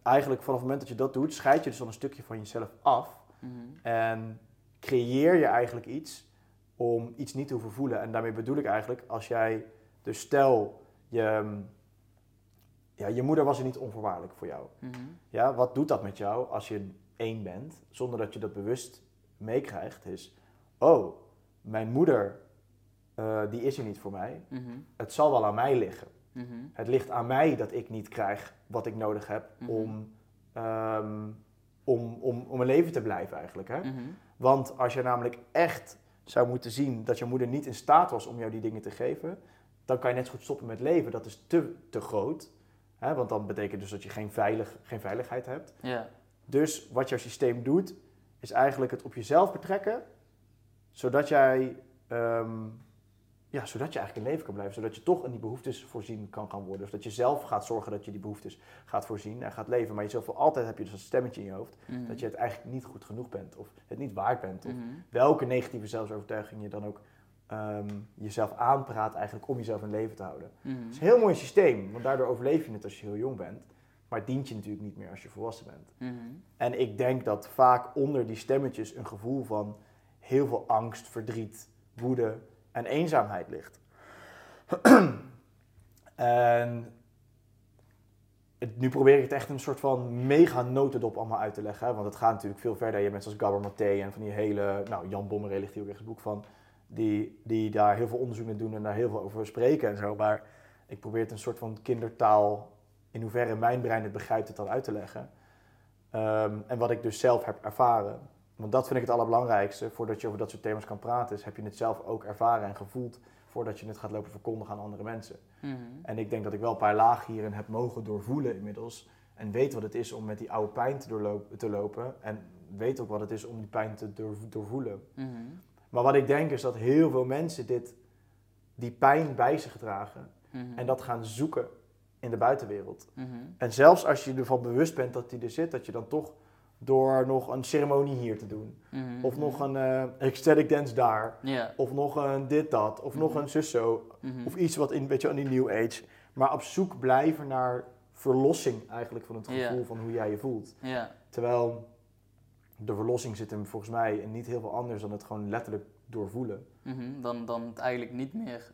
eigenlijk vanaf het moment dat je dat doet, scheid je dus al een stukje van jezelf af. Mhm. En creëer je eigenlijk iets om iets niet te hoeven voelen. En daarmee bedoel ik eigenlijk, als jij, dus stel, je, ja, je moeder was er niet onvoorwaardelijk voor jou. Mhm. Ja, wat doet dat met jou als je één bent, zonder dat je dat bewust meekrijgt? Is, oh, mijn moeder, eh, die is er niet voor mij. Mhm. Het zal wel aan mij liggen. Mhm. Het ligt aan mij dat ik niet krijg wat ik nodig heb om, ehm, om, om, om een leven te blijven eigenlijk. Hè? Want als je namelijk echt zou moeten zien dat je moeder niet in staat was om jou die dingen te geven, dan kan je net zo goed stoppen met leven. Dat is te, te groot. Hè? Want dan betekent dus dat je geen, veilig, geen veiligheid hebt. Ja. Dus wat jouw systeem doet, is eigenlijk het op jezelf betrekken, zodat jij, ehm, ja, zodat je eigenlijk in leven kan blijven. Zodat je toch in die behoeftes voorzien kan gaan worden. Zodat je zelf gaat zorgen dat je die behoeftes gaat voorzien en gaat leven. Maar jezelf altijd heb je dus dat stemmetje in je hoofd, Mhm. dat je het eigenlijk niet goed genoeg bent. Of het niet waard bent. Of Mhm. welke negatieve zelfsovertuiging je dan ook ehm, jezelf aanpraat eigenlijk om jezelf in leven te houden. Mhm. Het is een heel mooi systeem, want daardoor overleef je het als je heel jong bent. Maar het dient je natuurlijk niet meer als je volwassen bent. Mhm. En ik denk dat vaak onder die stemmetjes een gevoel van heel veel angst, verdriet, woede en eenzaamheid ligt. [CLEARS THROAT] en het- nu probeer ik het echt een soort van mega notendop allemaal uit te leggen. hè, Want het gaat natuurlijk veel verder. Je hebt mensen als Gabor Maté en van die hele... Nou, Jan Bommeré ligt hier ook echt een boek van. Die, die daar heel veel onderzoek naar doen en daar heel veel over spreken en zo. Maar ik probeer het een soort van kindertaal... In hoeverre mijn brein het begrijpt, het dan uit te leggen. Ehm, en wat ik dus zelf heb ervaren. Want dat vind ik het allerbelangrijkste. Voordat je over dat soort thema's kan praten, is heb je het zelf ook ervaren en gevoeld voordat je het gaat lopen verkondigen aan andere mensen. Mhm. En ik denk dat ik wel een paar lagen hierin heb mogen doorvoelen inmiddels. En weet wat het is om met die oude pijn te, doorlopen, te lopen. En weet ook wat het is om die pijn te door, doorvoelen. Mhm. Maar wat ik denk is dat heel veel mensen dit, die pijn bij zich dragen. Mhm. En dat gaan zoeken in de buitenwereld. Mhm. En zelfs als je ervan bewust bent dat die er zit, dat je dan toch door nog een ceremonie hier te doen. Mhm. Of nog een eh ecstatic dance daar. Of nog een dit, dat. Of nog een zus zo. Of iets wat in, weet je, aan die new age. Maar op zoek blijven naar verlossing eigenlijk van het gevoel van hoe jij je voelt. Terwijl de verlossing zit hem volgens mij in niet heel veel anders dan het gewoon letterlijk doorvoelen. Mhm. Dan, dan het eigenlijk niet meer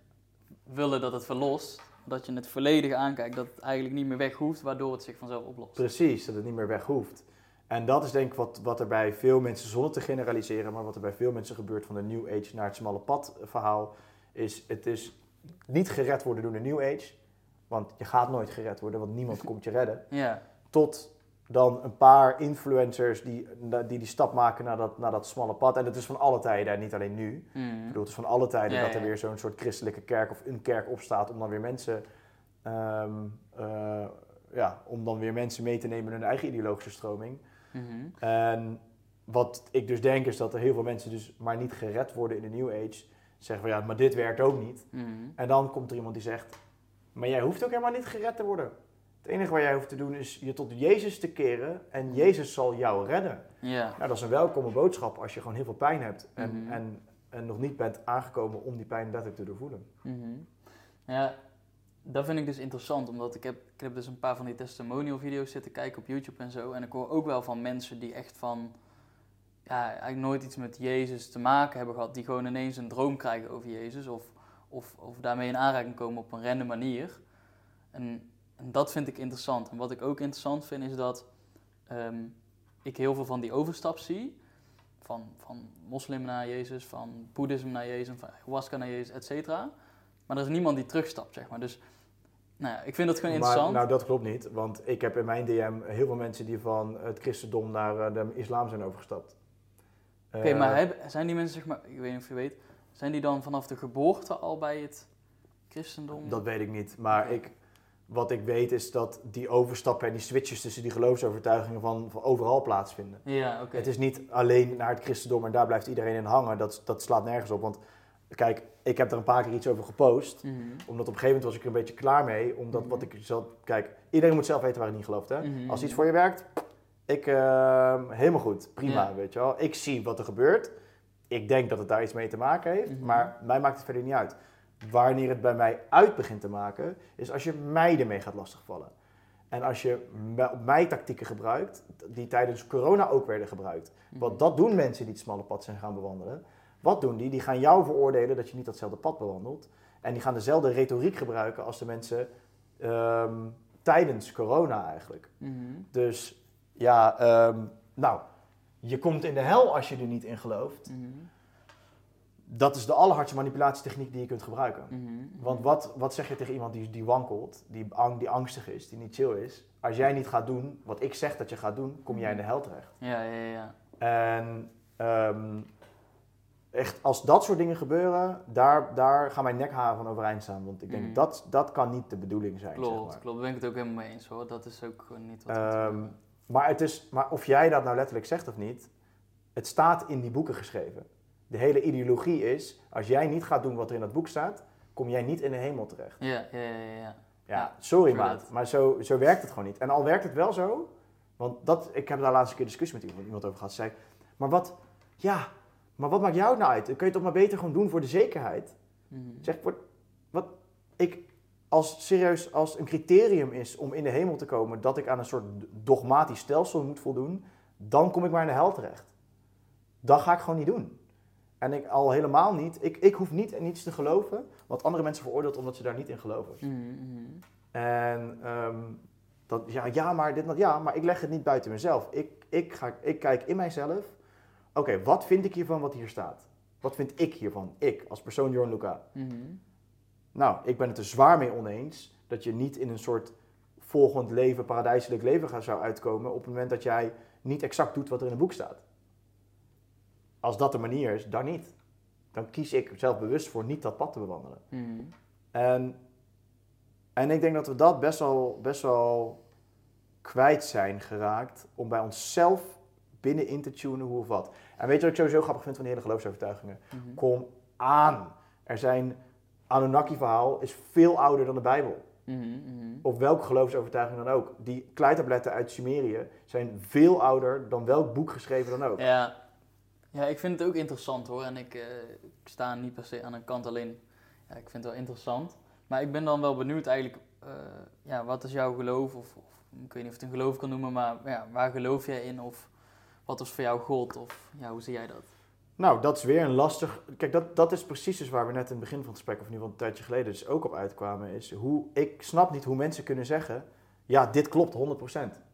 willen dat het verlost. Dat je het volledig aankijkt, dat het eigenlijk niet meer weg hoeft, waardoor het zich vanzelf oplost. Precies, dat het niet meer weg hoeft. En dat is denk ik wat, wat er bij veel mensen, zonder te generaliseren, maar wat er bij veel mensen gebeurt van de New Age naar het smalle pad verhaal, is het is niet gered worden door de New Age, want je gaat nooit gered worden, want niemand komt je redden. Ja. Tot dan een paar influencers die die, die stap maken naar dat, naar dat smalle pad. En dat is van alle tijden en niet alleen nu. Ik bedoel, het is van alle tijden Ja, dat er ja. weer zo'n soort christelijke kerk of een kerk opstaat om dan weer mensen, ehm, eh, ja, om dan weer mensen mee te nemen in hun eigen ideologische stroming. Mhm. En wat ik dus denk is dat er heel veel mensen dus maar niet gered worden in de New Age. Zeggen van ja, maar dit werkt ook niet. Mhm. En dan komt er iemand die zegt, maar jij hoeft ook helemaal niet gered te worden. Het enige wat jij hoeft te doen is je tot Jezus te keren en Jezus zal jou redden. Ja. Nou, dat is een welkome boodschap als je gewoon heel veel pijn hebt en, Mhm. en, en nog niet bent aangekomen om die pijn letterlijk te doorvoelen. Mhm. Ja, dat vind ik dus interessant, omdat ik heb, ik heb dus een paar van die testimonial video's zitten kijken op YouTube en zo. En ik hoor ook wel van mensen die echt van, ja, eigenlijk nooit iets met Jezus te maken hebben gehad. Die gewoon ineens een droom krijgen over Jezus of, of, of daarmee in aanraking komen op een random manier. En, en dat vind ik interessant. En wat ik ook interessant vind is dat ehm, ik heel veel van die overstap zie. Van, van moslim naar Jezus, van boeddhisme naar Jezus, van ayahuasca naar Jezus, et cetera. Maar er is niemand die terugstapt, zeg maar. Dus nou ja, ik vind dat gewoon Maar interessant. nou, dat klopt niet, want ik heb in mijn DM heel veel mensen die van het christendom naar eh, de islam zijn overgestapt. Oké, Eh, maar heb- zijn die mensen, zeg maar, ik weet niet of je weet, zijn die dan vanaf de geboorte al bij het christendom? Dat weet ik niet. Maar ik, wat ik weet is dat die overstappen en die switches tussen die geloofsovertuigingen van, van overal plaatsvinden. Ja, oké. Het is niet alleen naar het christendom en daar blijft iedereen in hangen. Dat, dat slaat nergens op. Want kijk, ik heb er een paar keer iets over gepost. Mhm. Omdat op een gegeven moment was ik er een beetje klaar mee. Omdat Mhm. wat ik zelf... Kijk, iedereen moet zelf weten waar hij niet gelooft. Hè? Mhm. Als iets voor je werkt, ik, ehm, helemaal goed. Prima, Ja. weet je wel. Ik zie wat er gebeurt. Ik denk dat het daar iets mee te maken heeft. Mhm. Maar mij maakt het verder niet uit. Wanneer het bij mij uit begint te maken, is als je mij ermee gaat lastigvallen. En als je mij tactieken gebruikt, die tijdens corona ook werden gebruikt. Mhm. Want dat doen mensen die het smalle pad zijn gaan bewandelen. Wat doen die? Die gaan jou veroordelen dat je niet datzelfde pad bewandelt. En die gaan dezelfde retoriek gebruiken als de mensen ehm, tijdens corona eigenlijk. Mhm. Dus ja, ehm, nou, je komt in de hel als je er niet in gelooft. Mhm. Dat is de allerhardste manipulatietechniek die je kunt gebruiken. Mhm. Want wat, wat zeg je tegen iemand die, die wankelt, die, ang, die angstig is, die niet chill is? Als jij niet gaat doen wat ik zeg dat je gaat doen, kom jij in de hel terecht. Ja, ja, ja. En ehm, echt, als dat soort dingen gebeuren, daar, daar gaan mijn nekharen van overeind staan. Want ik denk, Mhm. dat, dat kan niet de bedoeling zijn. Klopt, zeg maar. klopt. Daar ben ik het ook helemaal mee eens hoor. Dat is ook niet wat moeten maar, het is, maar of jij dat nou letterlijk zegt of niet, het staat in die boeken geschreven. De hele ideologie is, als jij niet gaat doen wat er in dat boek staat, kom jij niet in de hemel terecht. Ja, ja, ja, ja. Ja, sorry maat, maar zo, zo werkt het gewoon niet. En al werkt het wel zo, want dat, ik heb daar laatst een keer discussie met iemand, over gehad. Ze zei, maar wat, ja, maar wat maakt jou nou uit? Dan kun je toch maar beter gewoon doen voor de zekerheid. Mhm. Zeg, wat, wat ik als serieus als een criterium is om in de hemel te komen dat ik aan een soort dogmatisch stelsel moet voldoen, dan kom ik maar in de hel terecht. Dat ga ik gewoon niet doen. En ik al helemaal niet. Ik, ik hoef niet in iets te geloven wat andere mensen veroordeelt omdat ze daar niet in geloven. Mhm, mhm. En ehm, dat, ja, ja, maar dit, ja, maar ik leg het niet buiten mezelf. Ik, ik, ga, ik kijk in mijzelf. Oké, wat vind ik hiervan wat hier staat? Wat vind ik hiervan? Ik, als persoon Jorn Luca. Mhm. Nou, ik ben het er zwaar mee oneens dat je niet in een soort volgend leven, paradijselijk leven gaat, zou uitkomen op het moment dat jij niet exact doet wat er in het boek staat. Als dat de manier is, dan niet. dan kies ik zelf bewust voor niet dat pad te bewandelen. Mhm. En, en ik denk dat we dat best wel, best wel kwijt zijn geraakt om bij onszelf binnenin te tunen hoe of wat. En weet je wat ik sowieso grappig vind van die hele geloofsovertuigingen? Mhm. Kom aan. Er zijn, Anunnaki-verhaal is veel ouder dan de Bijbel. Mhm. Of welke geloofsovertuiging dan ook. Die kleitabletten uit Sumerië zijn veel ouder dan welk boek geschreven dan ook. Ja. Ja, ik vind het ook interessant hoor. En ik, eh, ik sta niet per se aan een kant alleen. Ja, ik vind het wel interessant. Maar ik ben dan wel benieuwd eigenlijk, eh, ja, wat is jouw geloof? Of, of ik weet niet of je het een geloof kan noemen, maar ja, waar geloof jij in? Of wat is voor jou God? Of ja, hoe zie jij dat? Nou, dat is weer een lastig. Kijk, dat, dat is precies dus waar we net in het begin van het gesprek, of in ieder geval een tijdje geleden, dus ook op uitkwamen. Is hoe ik snap niet hoe mensen kunnen zeggen: ja, dit klopt 100%.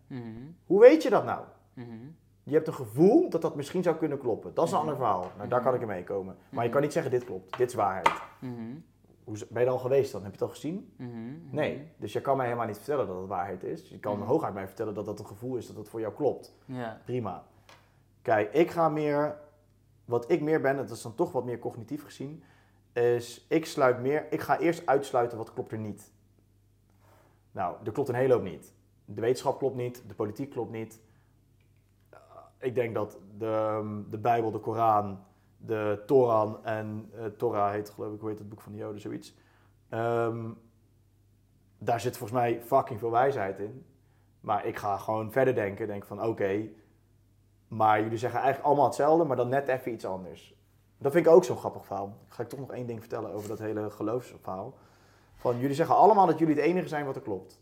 Mhm, Hoe weet je dat nou? mhm, Je hebt een gevoel dat dat misschien zou kunnen kloppen. Dat is een Mhm. ander verhaal. Nou, daar kan ik in meekomen. Maar je Mhm. kan niet zeggen: dit klopt, dit is waarheid. mhm, Hoe, ben je er al geweest dan? Heb je het al gezien? mhm, mhm. Nee. Dus je kan mij helemaal niet vertellen dat het waarheid is. Je kan Mhm. hooguit mij vertellen dat dat een gevoel is dat het voor jou klopt. Ja. Prima. Kijk, ik ga meer, wat ik meer ben, dat is dan toch wat meer cognitief gezien, is ik sluit meer, ik ga eerst uitsluiten wat klopt er niet. Nou, er klopt een hele hoop niet. De wetenschap klopt niet, de politiek klopt niet. Ik denk dat de, de Bijbel, de Koran, de Toran en uh, Torah heet geloof ik, hoe heet het boek van de Joden, zoiets. Ehm, daar zit volgens mij fucking veel wijsheid in. Maar ik ga gewoon verder denken. Denk van oké, maar jullie zeggen eigenlijk allemaal hetzelfde, maar dan net even iets anders. Dat vind ik ook zo'n grappig verhaal. Ga ik toch nog één ding vertellen over dat hele geloofsverhaal. Van jullie zeggen allemaal dat jullie het enige zijn wat er klopt.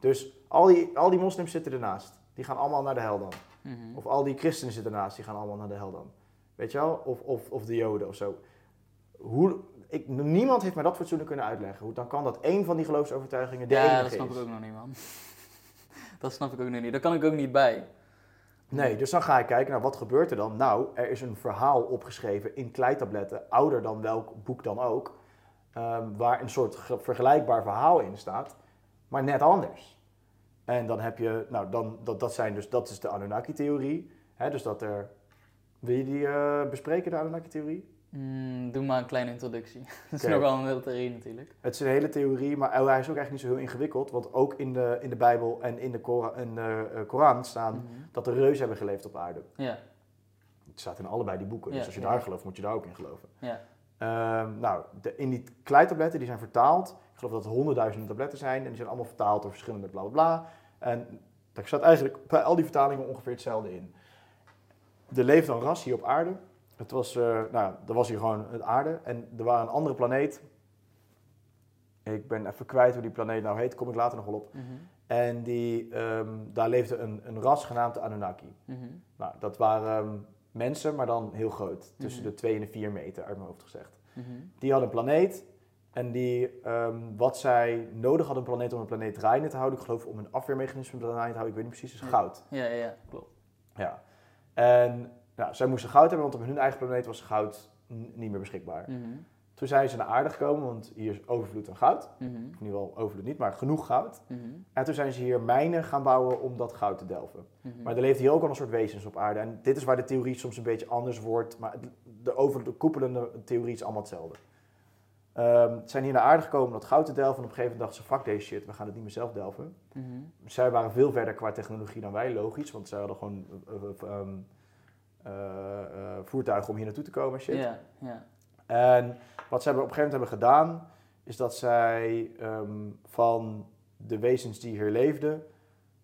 Dus al die, al die moslims zitten ernaast. Die gaan allemaal naar de hel dan. Mhm. Of al die christenen zitten ernaast, die gaan allemaal naar de hel dan. Weet je wel? Of, of, of de joden of zo. Hoe, ik, niemand heeft mij dat fatsoenlijk kunnen uitleggen. Hoe dan kan dat één van die geloofsovertuigingen de ja, enige dat snap is. ik ook nog niet, man. [LAUGHS] dat snap ik ook nog niet. Daar kan ik ook niet bij. Nee, dus dan ga ik kijken naar wat gebeurt er dan. Nou, er is een verhaal opgeschreven in kleitabletten, ouder dan welk boek dan ook, ehm, waar een soort ge- vergelijkbaar verhaal in staat, maar net anders. En dan heb je, nou, dan, dat, dat, zijn dus, dat is de Anunnaki-theorie. Hè, dus dat er, wil je die eh, bespreken, de Anunnaki-theorie? Mm, doe maar een kleine introductie. [LAUGHS] dat is Oké. nogal een hele theorie natuurlijk. Het is een hele theorie, maar hij is ook eigenlijk niet zo heel ingewikkeld, want ook in de, in de Bijbel en in de, Kora- in de eh, Koran staan Mhm. dat de reuzen hebben geleefd op aarde. Ja, Het staat in allebei die boeken. Dus als je ja. daar gelooft, moet je daar ook in geloven. ja. Ehm, nou, de, in die kleitabletten die zijn vertaald. Ik geloof dat het honderdduizenden tabletten zijn. En die zijn allemaal vertaald door verschillende bla bla bla. En daar staat eigenlijk bij al die vertalingen ongeveer hetzelfde in. Er leefde een ras hier op aarde. Het was, eh, nou, er was hier gewoon het aarde. En er was een andere planeet. Ik ben even kwijt hoe die planeet nou heet. Kom ik later nog wel op. Mhm. En die, ehm, daar leefde een, een ras genaamd de Anunnaki. Mhm. Nou, dat waren ehm, mensen, maar dan heel groot. Tussen Mhm. de 2 en de 4 meter, uit mijn hoofd gezegd. Mhm. Die hadden een planeet. En die, ehm, wat zij nodig hadden, een planeet om een planeet draaiende te houden. Ik geloof om een afweermechanisme draaiende te houden. Ik weet niet precies, is goud. Ja, ja, ja, klopt. Ja. En nou, zij moesten goud hebben, want op hun eigen planeet was goud niet meer beschikbaar. Mhm. Toen zijn ze naar aarde gekomen, want hier is overvloed aan goud. In ieder geval overvloed niet, maar genoeg goud. Mhm. En toen zijn ze hier mijnen gaan bouwen om dat goud te delven. Mhm. Maar er leeft hier ook al een soort wezens op aarde. En dit is waar de theorie soms een beetje anders wordt. Maar de overkoepelende theorie is allemaal hetzelfde. Ehm, ze zijn hier naar aarde gekomen om dat goud te delven. En op een gegeven moment dachten ze, fuck deze shit, we gaan het niet meer zelf delven. Mhm. Zij waren veel verder qua technologie dan wij, logisch. Want zij hadden gewoon eh, eh, ehm, eh, voertuigen om hier naartoe te komen en shit. Ja, ja. En wat ze hebben op een gegeven moment hebben gedaan, is dat zij ehm, van de wezens die hier leefden,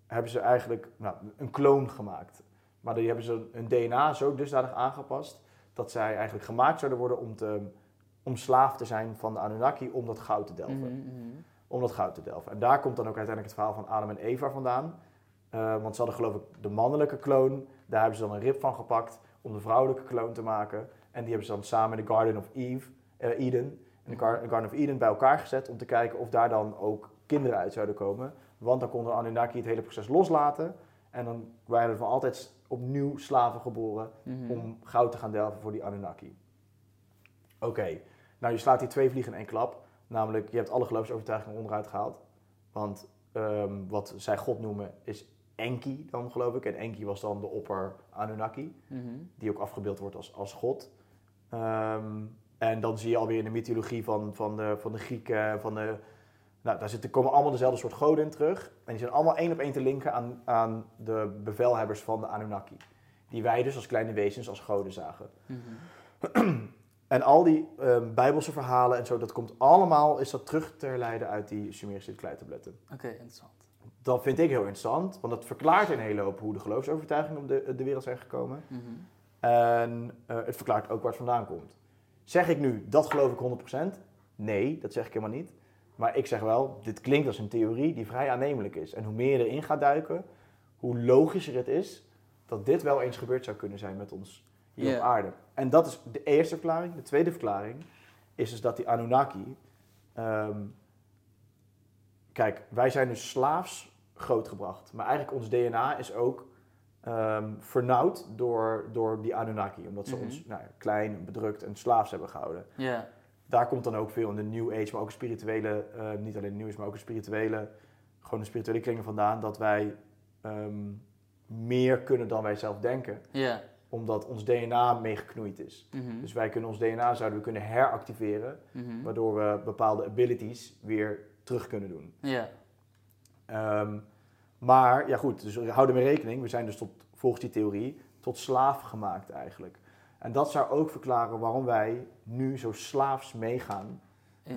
hebben ze eigenlijk nou, een kloon gemaakt. Maar die hebben ze hun DNA zo dusdanig aangepast dat zij eigenlijk gemaakt zouden worden om, te, om slaaf te zijn van de Anunnaki om dat goud te delven. Mhm, mhm. Om dat goud te delven. En daar komt dan ook uiteindelijk het verhaal van Adam en Eva vandaan. Eh, want ze hadden geloof ik de mannelijke kloon, daar hebben ze dan een rib van gepakt om de vrouwelijke kloon te maken. En die hebben ze dan samen in de Garden of Eve, eh, Eden, in de Gar- Garden of Eden bij elkaar gezet om te kijken of daar dan ook kinderen uit zouden komen. Want dan konden Anunnaki het hele proces loslaten. En dan waren er van altijd opnieuw slaven geboren Mhm. om goud te gaan delven voor die Anunnaki. Oké, nou je slaat die twee vliegen in één klap. Namelijk, je hebt alle geloofsovertuigingen onderuit gehaald. Want ehm, wat zij God noemen is Enki dan, geloof ik. En Enki was dan de opper Anunnaki, Mhm. die ook afgebeeld wordt als, als God. Ehm, en dan zie je alweer in de mythologie van, van, de, van de Grieken, van de, nou, daar zitten, komen allemaal dezelfde soort goden in terug. En die zijn allemaal één op één te linken aan, aan de bevelhebbers van de Anunnaki. Die wij dus als kleine wezens als goden zagen. Mhm. [CLEARS THROAT] En al die ehm, bijbelse verhalen en zo, dat komt allemaal, is dat terug te herleiden uit die Sumerische kleitabletten. Oké, interessant. Dat vind ik heel interessant, want dat verklaart een hele hoop hoe de geloofsovertuigingen op de, de wereld zijn gekomen. Mhm. En eh, het verklaart ook waar het vandaan komt. Zeg ik nu, dat geloof ik 100%? Nee, dat zeg ik helemaal niet. Maar ik zeg wel, dit klinkt als een theorie die vrij aannemelijk is. En hoe meer je erin gaat duiken, hoe logischer het is dat dit wel eens gebeurd zou kunnen zijn met ons hier op aarde. En dat is de eerste verklaring. De tweede verklaring is dus dat die Anunnaki... ehm, kijk, wij zijn dus slaafs grootgebracht. Maar eigenlijk ons DNA is ook ehm vernauwd door, door die Anunnaki. Omdat ze Mhm. ons nou, ja, klein, bedrukt en slaafs hebben gehouden. Daar komt dan ook veel in de New Age, maar ook een spirituele... eh, niet alleen de New Age, maar ook een spirituele... Gewoon de spirituele kringen vandaan. Dat wij ehm, meer kunnen dan wij zelf denken. Omdat ons DNA meegeknoeid is. Mhm. Dus wij kunnen ons DNA zouden we kunnen heractiveren. Mhm. Waardoor we bepaalde abilities weer terug kunnen doen. Ja. Ehm, maar ja goed, dus hou ermee rekening. We zijn dus tot, volgens die theorie tot slaaf gemaakt eigenlijk. En dat zou ook verklaren waarom wij nu zo slaafs meegaan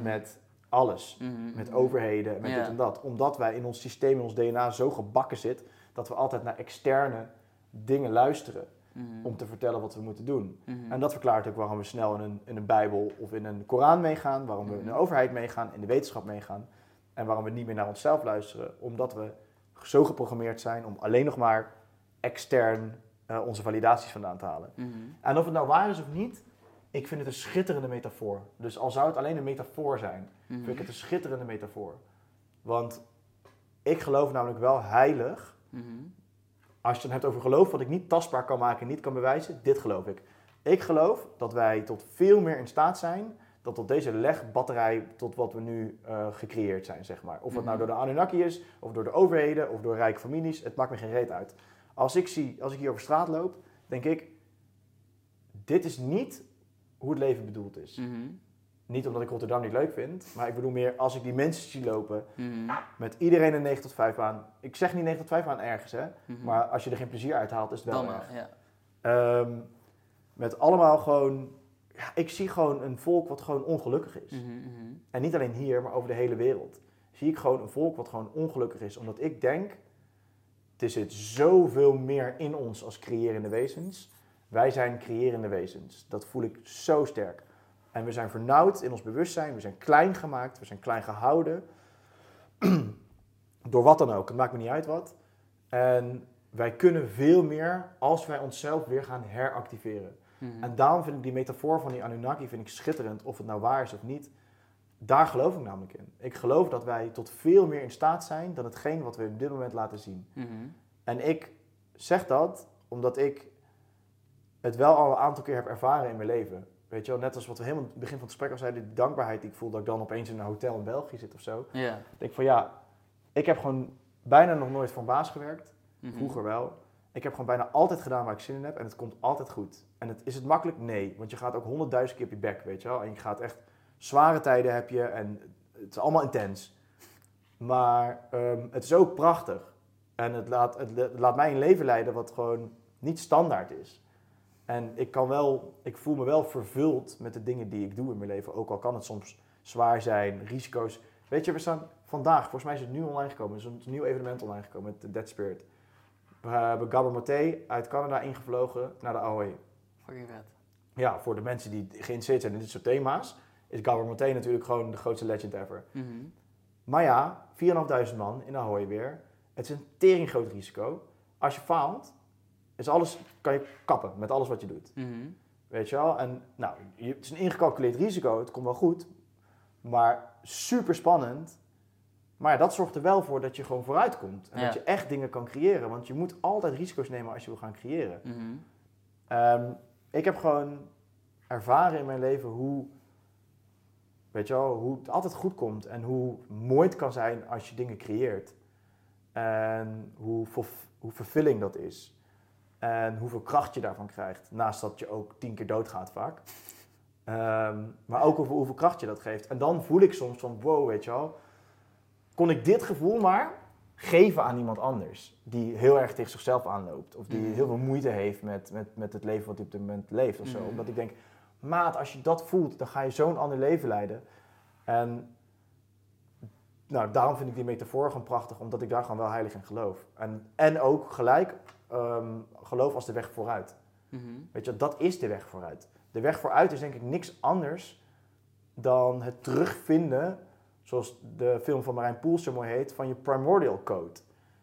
met alles. Mhm. Met overheden, met Ja. dit en dat. Omdat wij in ons systeem, in ons DNA zo gebakken zit... dat we altijd naar externe dingen luisteren... Mhm. om te vertellen wat we moeten doen. Mhm. En dat verklaart ook waarom we snel in een, in een Bijbel of in een Koran meegaan, waarom we in de Mhm. overheid meegaan, in de wetenschap meegaan en waarom we niet meer naar onszelf luisteren, omdat we zo geprogrammeerd zijn om alleen nog maar extern eh, onze validaties vandaan te halen. Mhm. En of het nou waar is of niet, ik vind het een schitterende metafoor. Dus al zou het alleen een metafoor zijn, Mhm. vind ik het een schitterende metafoor. Want ik geloof namelijk wel heilig Mhm. als je het hebt over geloof, wat ik niet tastbaar kan maken en niet kan bewijzen, dit geloof ik. Ik geloof dat wij tot veel meer in staat zijn dan tot deze legbatterij, tot wat we nu eh, gecreëerd zijn, zeg maar. Of het nou Mhm. door de Anunnaki is, of door de overheden, of door rijke families, het maakt me geen reet uit. Als ik, zie, als ik hier over straat loop, denk ik, dit is niet hoe het leven bedoeld is. Mhm. Niet omdat ik Rotterdam niet leuk vind, maar ik bedoel meer als ik die mensen zie lopen Mhm. met iedereen een 9 tot 5 aan. Ik zeg niet 9 tot 5 aan ergens, hè. Maar als je er geen plezier uit haalt, is het wel Dan erg. ja. Ehm, met allemaal gewoon... Ja, ik zie gewoon een volk wat gewoon ongelukkig is. Mhm, mhm. En niet alleen hier, maar over de hele wereld. Zie ik gewoon een volk wat gewoon ongelukkig is. Omdat ik denk, er zit zoveel meer in ons als creërende wezens. Wij zijn creërende wezens. Dat voel ik zo sterk. En we zijn vernauwd in ons bewustzijn. We zijn klein gemaakt. We zijn klein gehouden. [CLEARS THROAT] Door wat dan ook. Het maakt me niet uit wat. En wij kunnen veel meer als wij onszelf weer gaan heractiveren. Mhm. En daarom vind ik die metafoor van die Anunnaki vind ik schitterend, of het nou waar is of niet. Daar geloof ik namelijk in. Ik geloof dat wij tot veel meer in staat zijn dan hetgeen wat we op dit moment laten zien. Mhm. En ik zeg dat omdat ik het wel al een aantal keer heb ervaren in mijn leven. Weet je wel, net als wat we helemaal aan het begin van het gesprek al zeiden, die dankbaarheid die ik voel dat ik dan opeens in een hotel in België zit of zo. Ik denk van ja, ik heb gewoon bijna nog nooit voor een baas gewerkt. Mhm. Vroeger wel. Ik heb gewoon bijna altijd gedaan waar ik zin in heb en het komt altijd goed. En het, is het makkelijk? Nee, want je gaat ook honderdduizend keer op je bek, weet je wel. En je gaat echt zware tijden heb je en het is allemaal intens. Maar ehm, het is ook prachtig. En het laat, het, laat mij een leven leiden wat gewoon niet standaard is. En ik kan wel, ik voel me wel vervuld met de dingen die ik doe in mijn leven. Ook al kan het soms zwaar zijn, risico's. Weet je, we staan vandaag, volgens mij is het nu online gekomen. Er is een nieuw evenement online gekomen met de Dead Spirit. We hebben Gabor Maté uit Canada ingevlogen naar de Ahoy. Fucking vet. Ja, voor de mensen die geïnteresseerd zijn in dit soort thema's, is Gabor Maté natuurlijk gewoon de grootste legend ever. Mhm. Maar ja, 4.500 man in Ahoy weer. Het is een tering groot risico. Als je faalt, is alles, kan je kappen met alles wat je doet. Mhm. Weet je wel? En nou, het is een ingecalculeerd risico, het komt wel goed. Maar super spannend. Maar ja, dat zorgt er wel voor dat je gewoon vooruit komt. En Ja. dat je echt dingen kan creëren. Want je moet altijd risico's nemen als je wil gaan creëren. Mhm. Ehm, ik heb gewoon ervaren in mijn leven hoe, weet je wel, hoe het altijd goed komt. En hoe mooi het kan zijn als je dingen creëert. En hoe, hoe vervulling dat is. En hoeveel kracht je daarvan krijgt. Naast dat je ook tien keer doodgaat vaak. Ehm, maar ook over hoeveel kracht je dat geeft. En dan voel ik soms van, wow, weet je wel. Kon ik dit gevoel maar geven aan iemand anders. Die heel erg tegen zichzelf aanloopt. Of die Mhm. heel veel moeite heeft met, met, met het leven wat hij op dit moment leeft of zo. Mhm. Omdat ik denk, maat, als je dat voelt, dan ga je zo'n ander leven leiden. En nou, daarom vind ik die metafoor gewoon prachtig, omdat ik daar gewoon wel heilig in geloof. En, en ook gelijk ehm, geloof als de weg vooruit. Mhm. Weet je, dat is de weg vooruit. De weg vooruit is denk ik niks anders dan het terugvinden, zoals de film van Marijn Poels zo mooi heet, van je primordial code.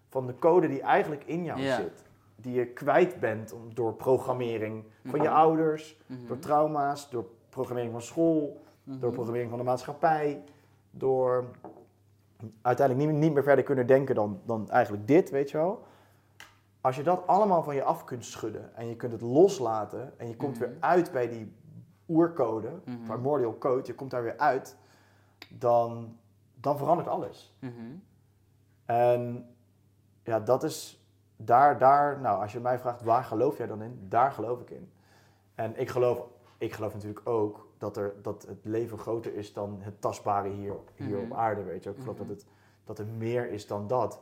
Van de code die eigenlijk in jou zit. Die je kwijt bent om- door programmering van je Mhm. ouders, Mhm. door trauma's, door programmering van school, Mhm. door programmering van de maatschappij, door uiteindelijk niet, niet meer verder kunnen denken dan, dan eigenlijk dit, weet je wel. Als je dat allemaal van je af kunt schudden en je kunt het loslaten en je komt weer uit bij die oercode, primordial code, je komt daar weer uit, dan, dan verandert alles. Mhm. En ja, dat is daar, daar, nou, als je mij vraagt waar geloof jij dan in, daar geloof ik in. En ik geloof, ik geloof natuurlijk ook dat, er, dat het leven groter is dan het tastbare hier, hier Mhm. op aarde, weet je. Ik geloof Mhm. dat, het, dat er meer is dan dat.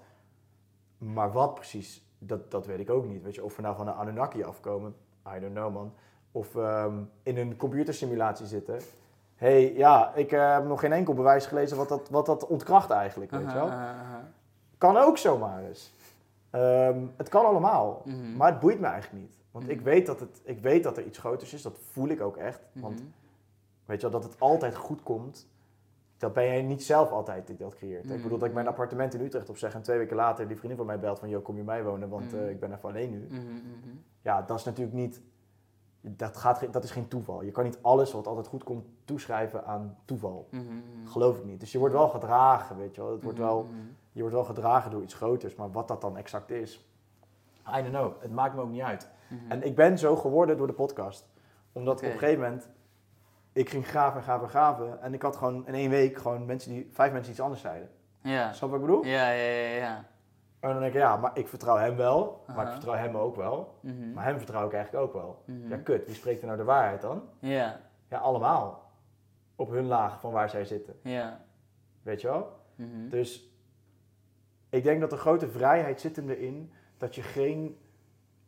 Maar wat precies, dat, dat weet ik ook niet. Weet je, of we nou van een Anunnaki afkomen, I don't know man. Of ehm, in een computersimulatie zitten. Hey, ja, ik eh, heb nog geen enkel bewijs gelezen wat dat, wat dat ontkracht eigenlijk, weet je wel. Kan ook zomaar eens. Ehm, het kan allemaal. Mhm. Maar het boeit me eigenlijk niet. Want ik, Mhm. weet dat het, ik weet dat er iets groters is. Dat voel ik ook echt. Want Mhm. weet je wel, dat het altijd goed komt. Dat ben jij niet zelf altijd die dat creëert. Ik bedoel dat ik mijn appartement in Utrecht opzeg. En twee weken later die vriendin van mij belt van... Yo, kom je bij mij wonen? Want eh, ik ben even alleen nu. Ja, dat is natuurlijk niet... Dat, gaat, dat is geen toeval. Je kan niet alles wat altijd goed komt toeschrijven aan toeval. Mhm. Geloof ik niet. Dus je wordt wel gedragen, weet je wel. Het wordt Mhm, wel mhm. je wordt wel gedragen door iets groters, maar wat dat dan exact is, I don't know. Het maakt me ook niet uit. Mhm. En ik ben zo geworden door de podcast. Omdat op een gegeven moment, ik ging graven en graven en graven. En ik had gewoon in één week gewoon mensen die, vijf mensen iets anders zeiden. Ja. Snap wat ik bedoel? Ja, ja, ja, ja. En dan denk ik, ja, maar ik vertrouw hem wel. Maar ik vertrouw hem ook wel. Mhm. Maar hem vertrouw ik eigenlijk ook wel. Mhm. Ja, kut. Wie spreekt er nou de waarheid dan? Ja, Ja, allemaal. Op hun laag van waar zij zitten. ja. Weet je wel? Mhm. Dus ik denk dat de grote vrijheid zit hem erin dat je geen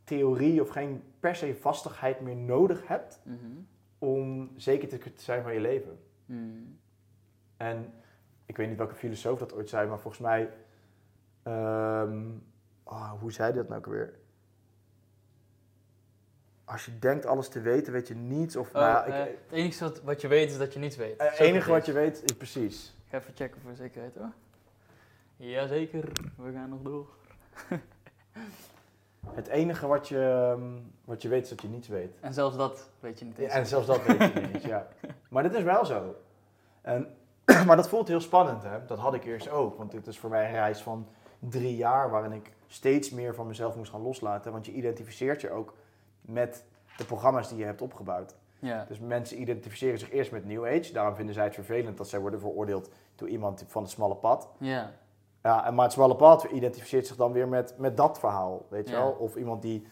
theorie of geen per se vastigheid meer nodig hebt om zeker te zijn van je leven. En ik weet niet welke filosoof dat ooit zei, maar volgens mij, hoe zei hij dat nou ook weer? Als je denkt alles te weten, weet je niets. Of, Oh, nou ja, ik- eh, het enige wat, wat je weet is dat je niet weet. eh, het enige wat je weet, is precies. Ik ga even checken voor zekerheid hoor. Jazeker, we gaan nog door. [LAUGHS] Het enige wat je, ehm, wat je weet, is dat je niets weet. En zelfs dat weet je niet eens. En zelfs dat weet je niet eens, ja. Maar dit is wel zo. En, [CLEARS THROAT] maar dat voelt heel spannend, hè. Dat had ik eerst ook. Want dit is voor mij een reis van drie jaar... waarin ik steeds meer van mezelf moest gaan loslaten. Want je identificeert je ook met de programma's die je hebt opgebouwd. Ja. Dus mensen identificeren zich eerst met New Age. Daarom vinden zij het vervelend dat zij worden veroordeeld... door iemand van het smalle pad. Ja. Ja, en maar het smalle pad identificeert zich dan weer met, met dat verhaal, weet je Ja. wel? Of iemand die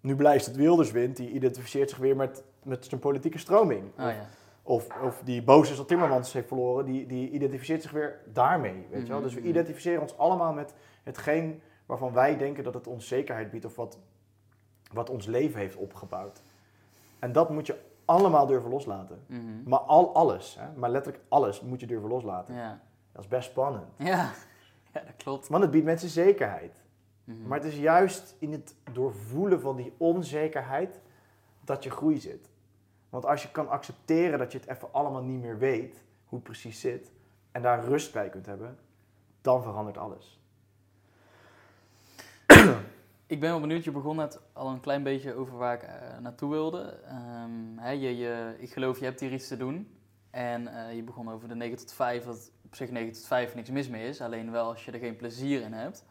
nu blijft het Wilders wint, die identificeert zich weer met, met zijn politieke stroming. Oh ja. Of, of die boos is dat Timmermans heeft verloren, die, die identificeert zich weer daarmee, weet je wel? Mhm, Dus we mhm. identificeren ons allemaal met hetgeen waarvan wij denken dat het ons zekerheid biedt of wat, wat ons leven heeft opgebouwd. En dat moet je allemaal durven loslaten. Mhm. Maar al alles, hè? maar letterlijk alles moet je durven loslaten. Ja. Dat is best spannend. Ja. [LAUGHS] Ja, dat klopt. Want het biedt mensen zekerheid. Mhm. Maar het is juist in het doorvoelen van die onzekerheid dat je groei zit. Want als je kan accepteren dat je het even allemaal niet meer weet, hoe het precies zit, en daar rust bij kunt hebben, dan verandert alles. Ik ben wel benieuwd, je begon net al een klein beetje over waar ik eh, naartoe wilde. Ehm, je, je, ik geloof, je hebt hier iets te doen. En eh, je begon over de 9 tot 5, dat op zich 9 tot 5 niks mis mee is. Alleen wel als je er geen plezier in hebt.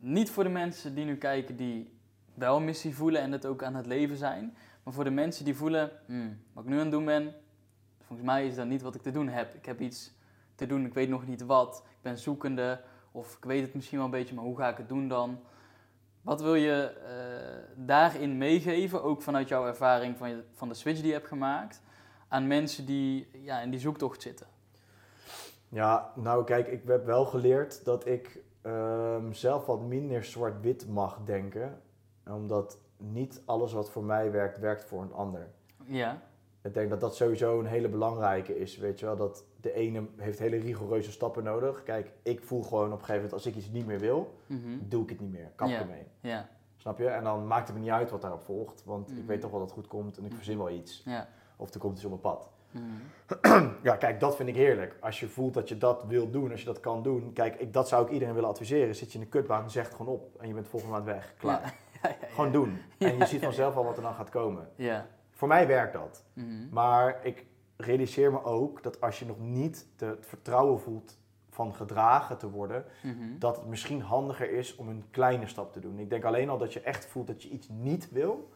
Niet voor de mensen die nu kijken die wel missie voelen en het ook aan het leven zijn. Maar voor de mensen die voelen, hmm, wat ik nu aan het doen ben, volgens mij is dat niet wat ik te doen heb. Ik heb iets te doen, ik weet nog niet wat. Ik ben zoekende of ik weet het misschien wel een beetje, maar hoe ga ik het doen dan? Wat wil je eh, daarin meegeven, ook vanuit jouw ervaring van, je, van de switch die je hebt gemaakt, aan mensen die ja, in die zoektocht zitten? Ja, nou kijk, ik heb wel geleerd dat ik ehm, zelf wat minder zwart-wit mag denken. Omdat niet alles wat voor mij werkt, werkt voor een ander. Ja. Ik denk dat dat sowieso een hele belangrijke is, weet je wel. Dat de ene heeft hele rigoureuze stappen nodig. Kijk, ik voel gewoon op een gegeven moment als ik iets niet meer wil, Mhm. doe ik het niet meer. Kap ermee. Snap je? En dan maakt het me niet uit wat daarop volgt, want ik Mhm. weet toch wel dat het goed komt en ik Mhm. verzin wel iets. Of er komt iets op mijn pad. [CLEARS THROAT] Ja, kijk, dat vind ik heerlijk. Als je voelt dat je dat wil doen, als je dat kan doen. Kijk, ik, dat zou ik iedereen willen adviseren. Zit je in de kutbaan, zeg het gewoon op. En je bent volgende maand weg. Klaar. [LAUGHS] Ja. Ja, ja. Gewoon doen. En je ziet vanzelf al wat er dan gaat komen. Ja. Voor mij werkt dat. Maar ik realiseer me ook dat als je nog niet de, het vertrouwen voelt van gedragen te worden, Mhm. dat het misschien handiger is om een kleine stap te doen. Ik denk alleen al dat je echt voelt dat je iets niet wil.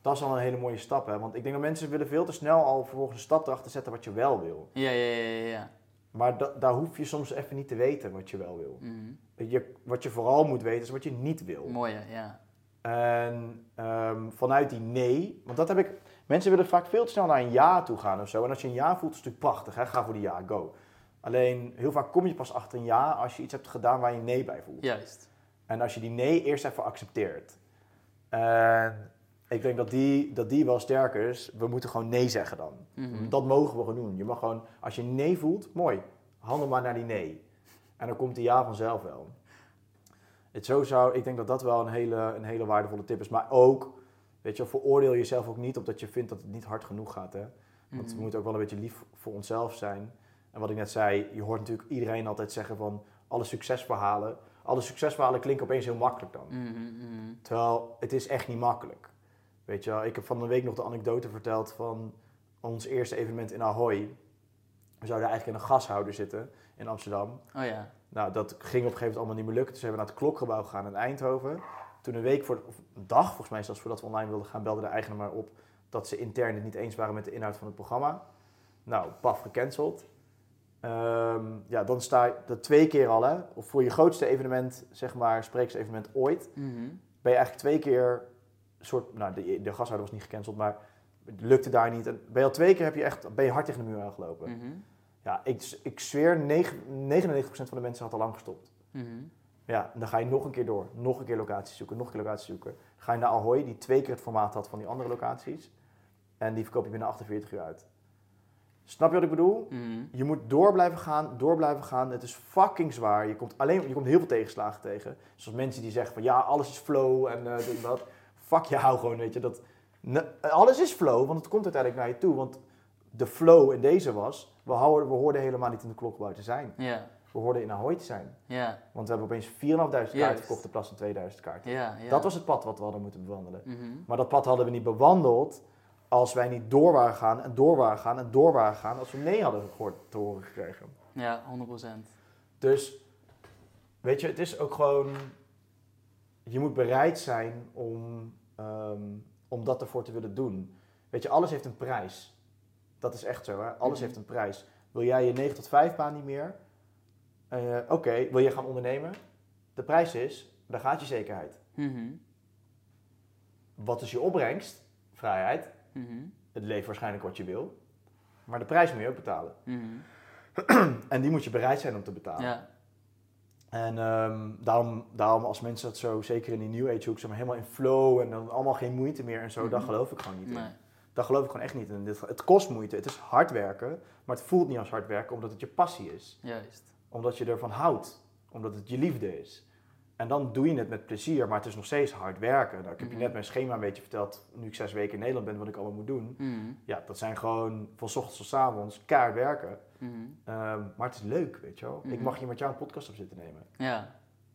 Dat is al een hele mooie stap. Hè? Want ik denk dat mensen willen veel te snel al vervolgens een stap erachter zetten wat je wel wil. Ja, ja, ja, ja. Maar da- daar hoef je soms even niet te weten wat je wel wil. Mhm. Je, wat je vooral moet weten is wat je niet wil. Mooi, ja. En ehm, vanuit die nee, want dat heb ik. Mensen willen vaak veel te snel naar een ja toe gaan of zo. En als je een ja voelt, is het natuurlijk prachtig. Hè? Ga voor die ja, go. Alleen heel vaak kom je pas achter een ja als je iets hebt gedaan waar je nee bij voelt. Juist. En als je die nee eerst even accepteert. En ik denk dat die, dat die wel sterker is. We moeten gewoon nee zeggen dan. Mhm. Dat mogen we gewoon doen. Je mag gewoon, als je nee voelt, mooi. Handel maar naar die nee. En dan komt die ja vanzelf wel. Het zo zou, ik denk dat dat wel een hele, een hele waardevolle tip is. Maar ook, weet je, veroordeel jezelf ook niet omdat je vindt dat het niet hard genoeg gaat. Hè? Want Mhm. we moeten ook wel een beetje lief voor onszelf zijn. En wat ik net zei, je hoort natuurlijk iedereen altijd zeggen van alle succesverhalen. Alle succesverhalen klinken opeens heel makkelijk dan. Mhm, mhm. Terwijl het is echt niet makkelijk. Weet je wel, ik heb van de week nog de anekdote verteld van ons eerste evenement in Ahoy. We zouden eigenlijk in een gashouder zitten in Amsterdam. Oh ja. Nou, dat ging op een gegeven moment allemaal niet meer lukken. Dus zijn we naar het klokgebouw gegaan in Eindhoven. Toen een week voor, of een dag volgens mij zelfs voordat we online wilden gaan, belde de eigenaar maar op dat ze intern het niet eens waren met de inhoud van het programma. Nou, paf, gecanceld. Ehm, ja, dan sta je dat twee keer al, hè. Of voor je grootste evenement, zeg maar, spreeksevenement ooit, Mhm. ben je eigenlijk twee keer soort, nou, de, de gashouder was niet gecanceld, maar het lukte daar niet. En ben je al twee keer heb je echt, ben je hard tegen de muur aangelopen. Mhm. Ja, ik, ik zweer, negen- 99% van de mensen had al lang gestopt. Mhm. Ja, dan ga je nog een keer door. Nog een keer locaties zoeken, nog een keer locaties zoeken. Ga je naar Ahoy, die twee keer het formaat had van die andere locaties. En die verkoop je binnen 48 uur uit. Snap je wat ik bedoel? Mhm. Je moet door blijven gaan, door blijven gaan. Het is fucking zwaar. Je komt, alleen, je komt heel veel tegenslagen tegen. Zoals mensen die zeggen van ja, alles is flow en eh, dit en dat. Fuck je, hou gewoon, weet je. Dat, alles is flow, want het komt uiteindelijk naar je toe. Want de flow in deze was, we, houden, we hoorden helemaal niet in de klokgebouw te zijn. Ja. Hoorden in Ahoy te zijn. Ja. Want we hebben opeens 4.500 kaarten Juist. verkocht in plaats van 2000 kaarten. Ja. ja. Dat was het pad wat we hadden moeten bewandelen. Mhm. Maar dat pad hadden we niet bewandeld als wij niet door waren gaan en door waren gaan en door waren gaan als we nee hadden gehoord, te horen gekregen. Ja, 100%. Dus, weet je, het is ook gewoon, je moet bereid zijn om, ehm, om dat ervoor te willen doen. Weet je, alles heeft een prijs. Dat is echt zo, hè? Alles Mhm. heeft een prijs. Wil jij je 9 tot 5 baan niet meer? Eh, Oké, wil je gaan ondernemen? De prijs is, daar gaat je zekerheid. Mhm. Wat is je opbrengst? Vrijheid. Mhm. Het leeft waarschijnlijk wat je wil. Maar de prijs moet je ook betalen. Mhm. [CLEARS THROAT] En die moet je bereid zijn om te betalen. Ja. En ehm, daarom, daarom als mensen dat zo, zeker in die New Age hoek, maar, helemaal in flow en dan allemaal geen moeite meer en zo, daar geloof ik gewoon niet in. Daar geloof ik gewoon echt niet in. Dit- Het kost moeite, het is hard werken, maar het voelt niet als hard werken omdat het je passie is. Juist. Omdat je ervan houdt, omdat het je liefde is. En dan doe je het met plezier, maar het is nog steeds hard werken. Nou, ik heb je Mhm. net mijn schema een beetje verteld, nu ik zes weken in Nederland ben, wat ik allemaal moet doen. Mhm. Ja, dat zijn gewoon van 's ochtends tot 's avonds keihard werken. Mhm. Ehm, maar het is leuk, weet je wel. Ik mag hier met jou een podcast op zitten nemen. Ja.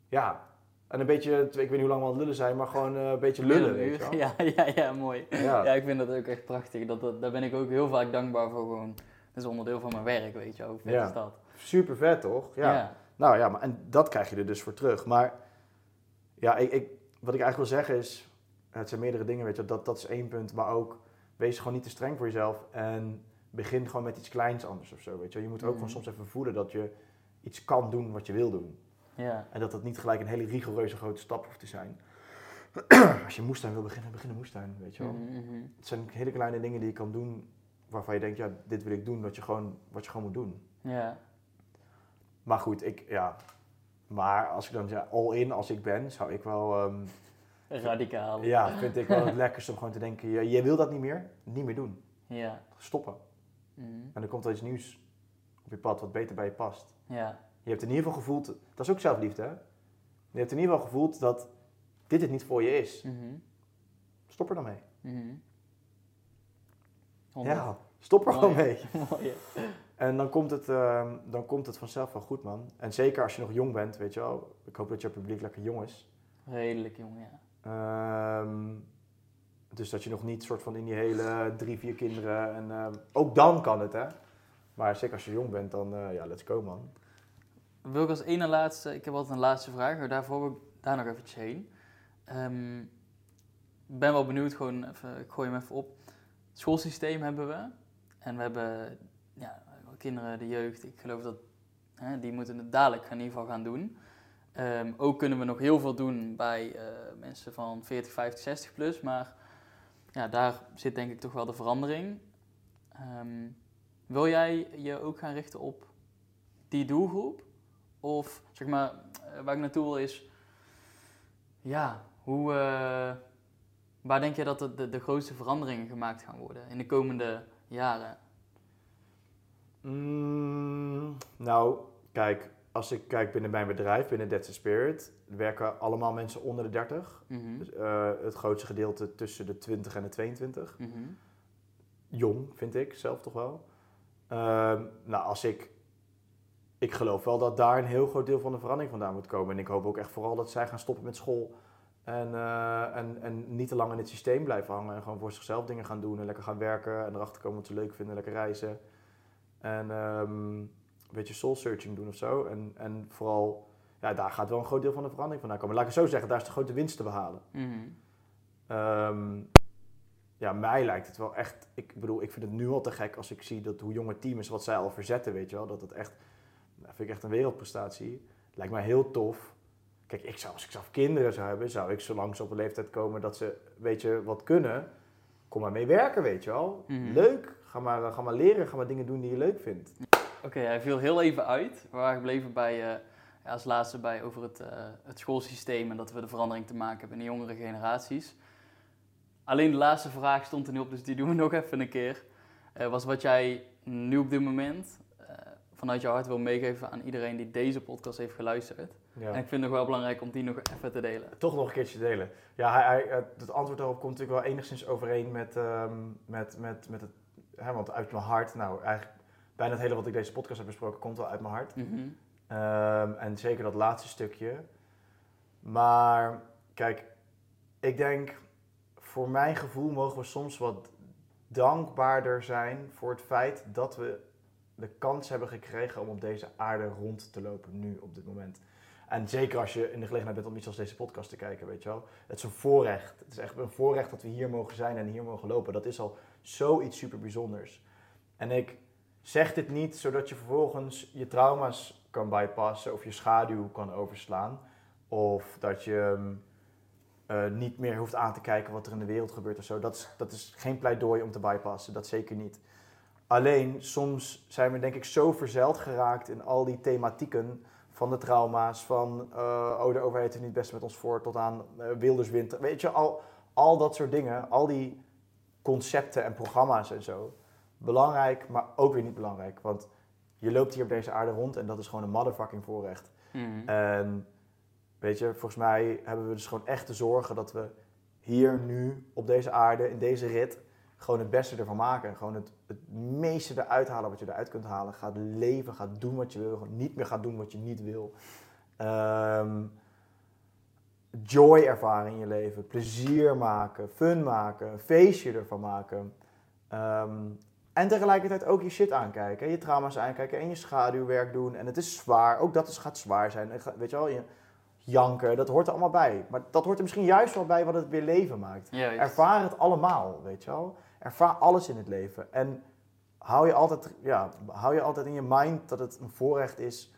Ja. En een beetje, ik weet niet hoe lang we aan het lullen zijn, maar gewoon eh, een beetje lullen, weet je wel. [LAUGHS] Ja, ja, ja, mooi. Ja. Ja, ik vind dat ook echt prachtig. Dat, dat, daar ben ik ook heel vaak dankbaar voor gewoon. Dat is onderdeel van mijn werk, weet je wel. Hoe vet Ja. is dat? Super vet, toch? Ja. ja. Nou ja, maar, en dat krijg je er dus voor terug. Maar ja, ik, ik, wat ik eigenlijk wil zeggen is, het zijn meerdere dingen, weet je, dat, dat is één punt. Maar ook, wees gewoon niet te streng voor jezelf en begin gewoon met iets kleins anders of zo, weet je. Je moet ook Mhm. gewoon soms even voelen dat je iets kan doen wat je wil doen. Ja. En dat dat niet gelijk een hele rigoureuze grote stap hoeft te zijn. [CLEARS THROAT] als je moestuin wil beginnen, begin een moestuin, weet je wel. Mhm, mhm. Het zijn hele kleine dingen die je kan doen waarvan je denkt, ja, dit wil ik doen, wat je gewoon, wat je gewoon moet doen. Ja. Maar goed, ik, ja. Maar als ik dan ja, all in als ik ben, zou ik wel, ehm, Radicaal. ja, vind ik wel het lekkerste om gewoon te denken, je, je wil dat niet meer, niet meer doen. Ja. Stoppen. Mhm. En er komt wel iets nieuws op je pad wat beter bij je past. Ja. Je hebt in ieder geval gevoeld, dat is ook zelfliefde hè. Je hebt in ieder geval gevoeld dat dit het niet voor je is. Mhm. Stop er dan mee. Mhm. Ja, stop er gewoon mee. [LAUGHS] Mooi. En dan komt, het, ehm, dan komt het vanzelf wel goed, man. En zeker als je nog jong bent, weet je wel. Ik hoop dat je publiek lekker jong is. Redelijk jong, ja. Ehm, dus dat je nog niet soort van in die hele drie, vier kinderen. En ehm, ook dan kan het, hè. Maar zeker als je jong bent, dan eh, ja, let's go, man. Wil ik als ene laatste, ik heb altijd een laatste vraag, maar daarvoor wil ik daar nog eventjes heen. Ik ben wel benieuwd, gewoon even, ik gooi hem even op. Het schoolsysteem hebben we. En we hebben ja, kinderen, de jeugd, ik geloof dat hè, die moeten het dadelijk in ieder geval gaan doen. Ehm, ook kunnen we nog heel veel doen bij eh, mensen van 40, 50, 60 plus. Maar ja, daar zit denk ik toch wel de verandering. Ehm, wil jij je ook gaan richten op die doelgroep? Of zeg maar, eh, waar ik naartoe wil is, ja, hoe, eh, waar denk je dat de, de, de grootste veranderingen gemaakt gaan worden in de komende jaren? Mm, nou, kijk, als ik kijk binnen mijn bedrijf, binnen That's Spirit, werken allemaal mensen onder de 30. Mhm, Dus, eh, het grootste gedeelte tussen de 20 en de 22. mhm, Jong, vind ik zelf toch wel. Ehm, nou, als ik. Ik geloof wel dat daar een heel groot deel van de verandering vandaan moet komen. En ik hoop ook echt vooral dat zij gaan stoppen met school. En, eh, en, en niet te lang in het systeem blijven hangen. En gewoon voor zichzelf dingen gaan doen. En lekker gaan werken. En erachter komen wat ze leuk vinden. Lekker reizen. En ehm, een beetje soul searching doen of zo. En, en vooral, ja, daar gaat wel een groot deel van de verandering vandaan komen. Laat ik het zo zeggen, daar is de grote winst te behalen. Ehm, ja, mij lijkt het wel echt. Ik bedoel, ik vind het nu al te gek als ik zie dat hoe jong het team is, wat zij al verzetten, weet je wel. Dat het echt. Dat vind ik echt een wereldprestatie. Lijkt mij heel tof. Kijk, ik zou, als ik zelf kinderen zou hebben, zou ik zolang ze op een leeftijd komen dat ze, weet je, wat kunnen. Kom maar mee werken, weet je wel. Mhm. Leuk. Ga maar, ga maar leren, ga maar dingen doen die je leuk vindt. Oké, hij viel heel even uit. We waren gebleven bij, eh, ja, als laatste bij over het, eh, het schoolsysteem en dat we de verandering te maken hebben in de jongere generaties. Alleen de laatste vraag stond er nu op, dus die doen we [LAUGHS] nog even een keer. Eh, was wat jij nu op dit moment eh, vanuit je hart wil meegeven aan iedereen die deze podcast heeft geluisterd. Ja. En ik vind het nog wel belangrijk om die nog even te delen. Toch nog een keertje delen. Ja, hij, hij, eh, het antwoord daarop komt natuurlijk wel enigszins overeen met, ehm, met, met, met het... Hè, want uit mijn hart, nou eigenlijk bijna het hele wat ik deze podcast heb besproken komt wel uit mijn hart. Mhm. Ehm, en zeker dat laatste stukje. Maar kijk, ik denk voor mijn gevoel mogen we soms wat dankbaarder zijn voor het feit dat we de kans hebben gekregen om op deze aarde rond te lopen nu op dit moment. En zeker als je in de gelegenheid bent om iets als deze podcast te kijken, weet je wel. Het is een voorrecht. Het is echt een voorrecht dat we hier mogen zijn en hier mogen lopen. Dat is al zoiets super bijzonders. En ik zeg dit niet zodat je vervolgens je trauma's kan bypassen of je schaduw kan overslaan. Of dat je mm, eh, niet meer hoeft aan te kijken wat er in de wereld gebeurt of zo. Dat is, dat is geen pleidooi om te bypassen, dat zeker niet. Alleen, soms zijn we denk ik zo verzeild geraakt in al die thematieken van de trauma's, van eh, oh de overheid is niet best met ons voor, tot aan uh, Wilderswinter. Weet je, al, al dat soort dingen, al die concepten en programma's en zo. Belangrijk, maar ook weer niet belangrijk. Want je loopt hier op deze aarde rond en dat is gewoon een motherfucking voorrecht. Mhm. En weet je, volgens mij hebben we dus gewoon echt te zorgen dat we hier nu op deze aarde, in deze rit, gewoon het beste ervan maken. En gewoon het, het meeste eruit halen wat je eruit kunt halen. Gaat leven, gaat doen wat je wil, gewoon niet meer gaat doen wat je niet wil. Ehm, joy ervaren in je leven, plezier maken, fun maken, een feestje ervan maken. Ehm, en tegelijkertijd ook je shit aankijken, je trauma's aankijken en je schaduwwerk doen. En het is zwaar, ook dat is, gaat zwaar zijn. Weet je wel, je janken, dat hoort er allemaal bij. Maar dat hoort er misschien juist wel bij wat het weer leven maakt. Juist. Ervaar het allemaal, weet je wel. Ervaar alles in het leven. En hou je altijd, ja, hou je altijd in je mind dat het een voorrecht is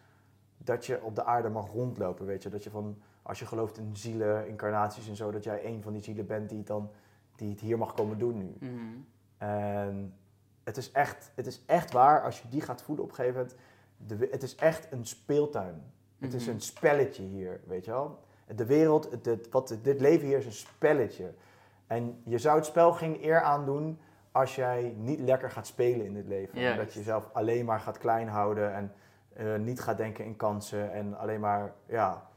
dat je op de aarde mag rondlopen, weet je. Dat je van, als je gelooft in zielen, incarnaties en zo, dat jij een van die zielen bent die het, dan, die het hier mag komen doen nu. Mhm. En het is, echt, het is echt waar, als je die gaat voelen op een gegeven moment, de, het is echt een speeltuin. Het is Mhm. een spelletje hier, weet je wel. De wereld, het, het- wat, dit leven hier is een spelletje. En je zou het spel geen eer aandoen als jij niet lekker gaat spelen in dit leven. Juist. Dat je jezelf alleen maar gaat klein houden en eh, niet gaat denken in kansen en alleen maar, ja,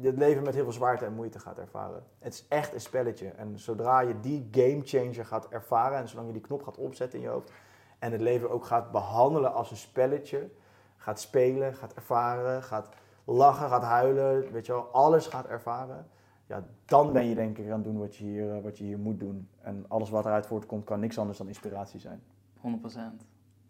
het leven met heel veel zwaarte en moeite gaat ervaren. Het is echt een spelletje. En zodra je die game changer gaat ervaren en zolang je die knop gaat opzetten in je hoofd en het leven ook gaat behandelen als een spelletje, gaat spelen, gaat ervaren, gaat lachen, gaat huilen, weet je wel, alles gaat ervaren. Ja, dan ben je denk ik aan het doen wat je hier, eh, wat je hier moet doen. En alles wat eruit voortkomt kan niks anders dan inspiratie zijn. 100%.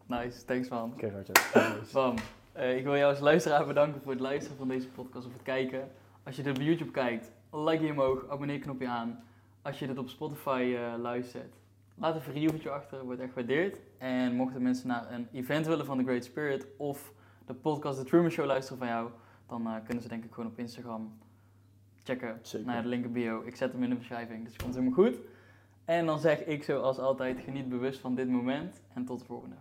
Nice, thanks man. Oké, Roger. [LAUGHS] Bam. Eh, ik wil jou als luisteraar bedanken voor het luisteren van deze podcast of het kijken. Als je dit op YouTube kijkt, like je omhoog, abonneerknopje aan. Als je dit op Spotify eh, luistert, laat een reviewtje achter, wordt echt gewaardeerd. En mochten mensen naar een event willen van The Great Spirit of de podcast The Truman Show luisteren van jou, dan eh, kunnen ze denk ik gewoon op Instagram checken Zeker. naar de link in bio. Ik zet hem in de beschrijving, dus het komt helemaal goed. En dan zeg ik zoals altijd, geniet bewust van dit moment en tot de volgende.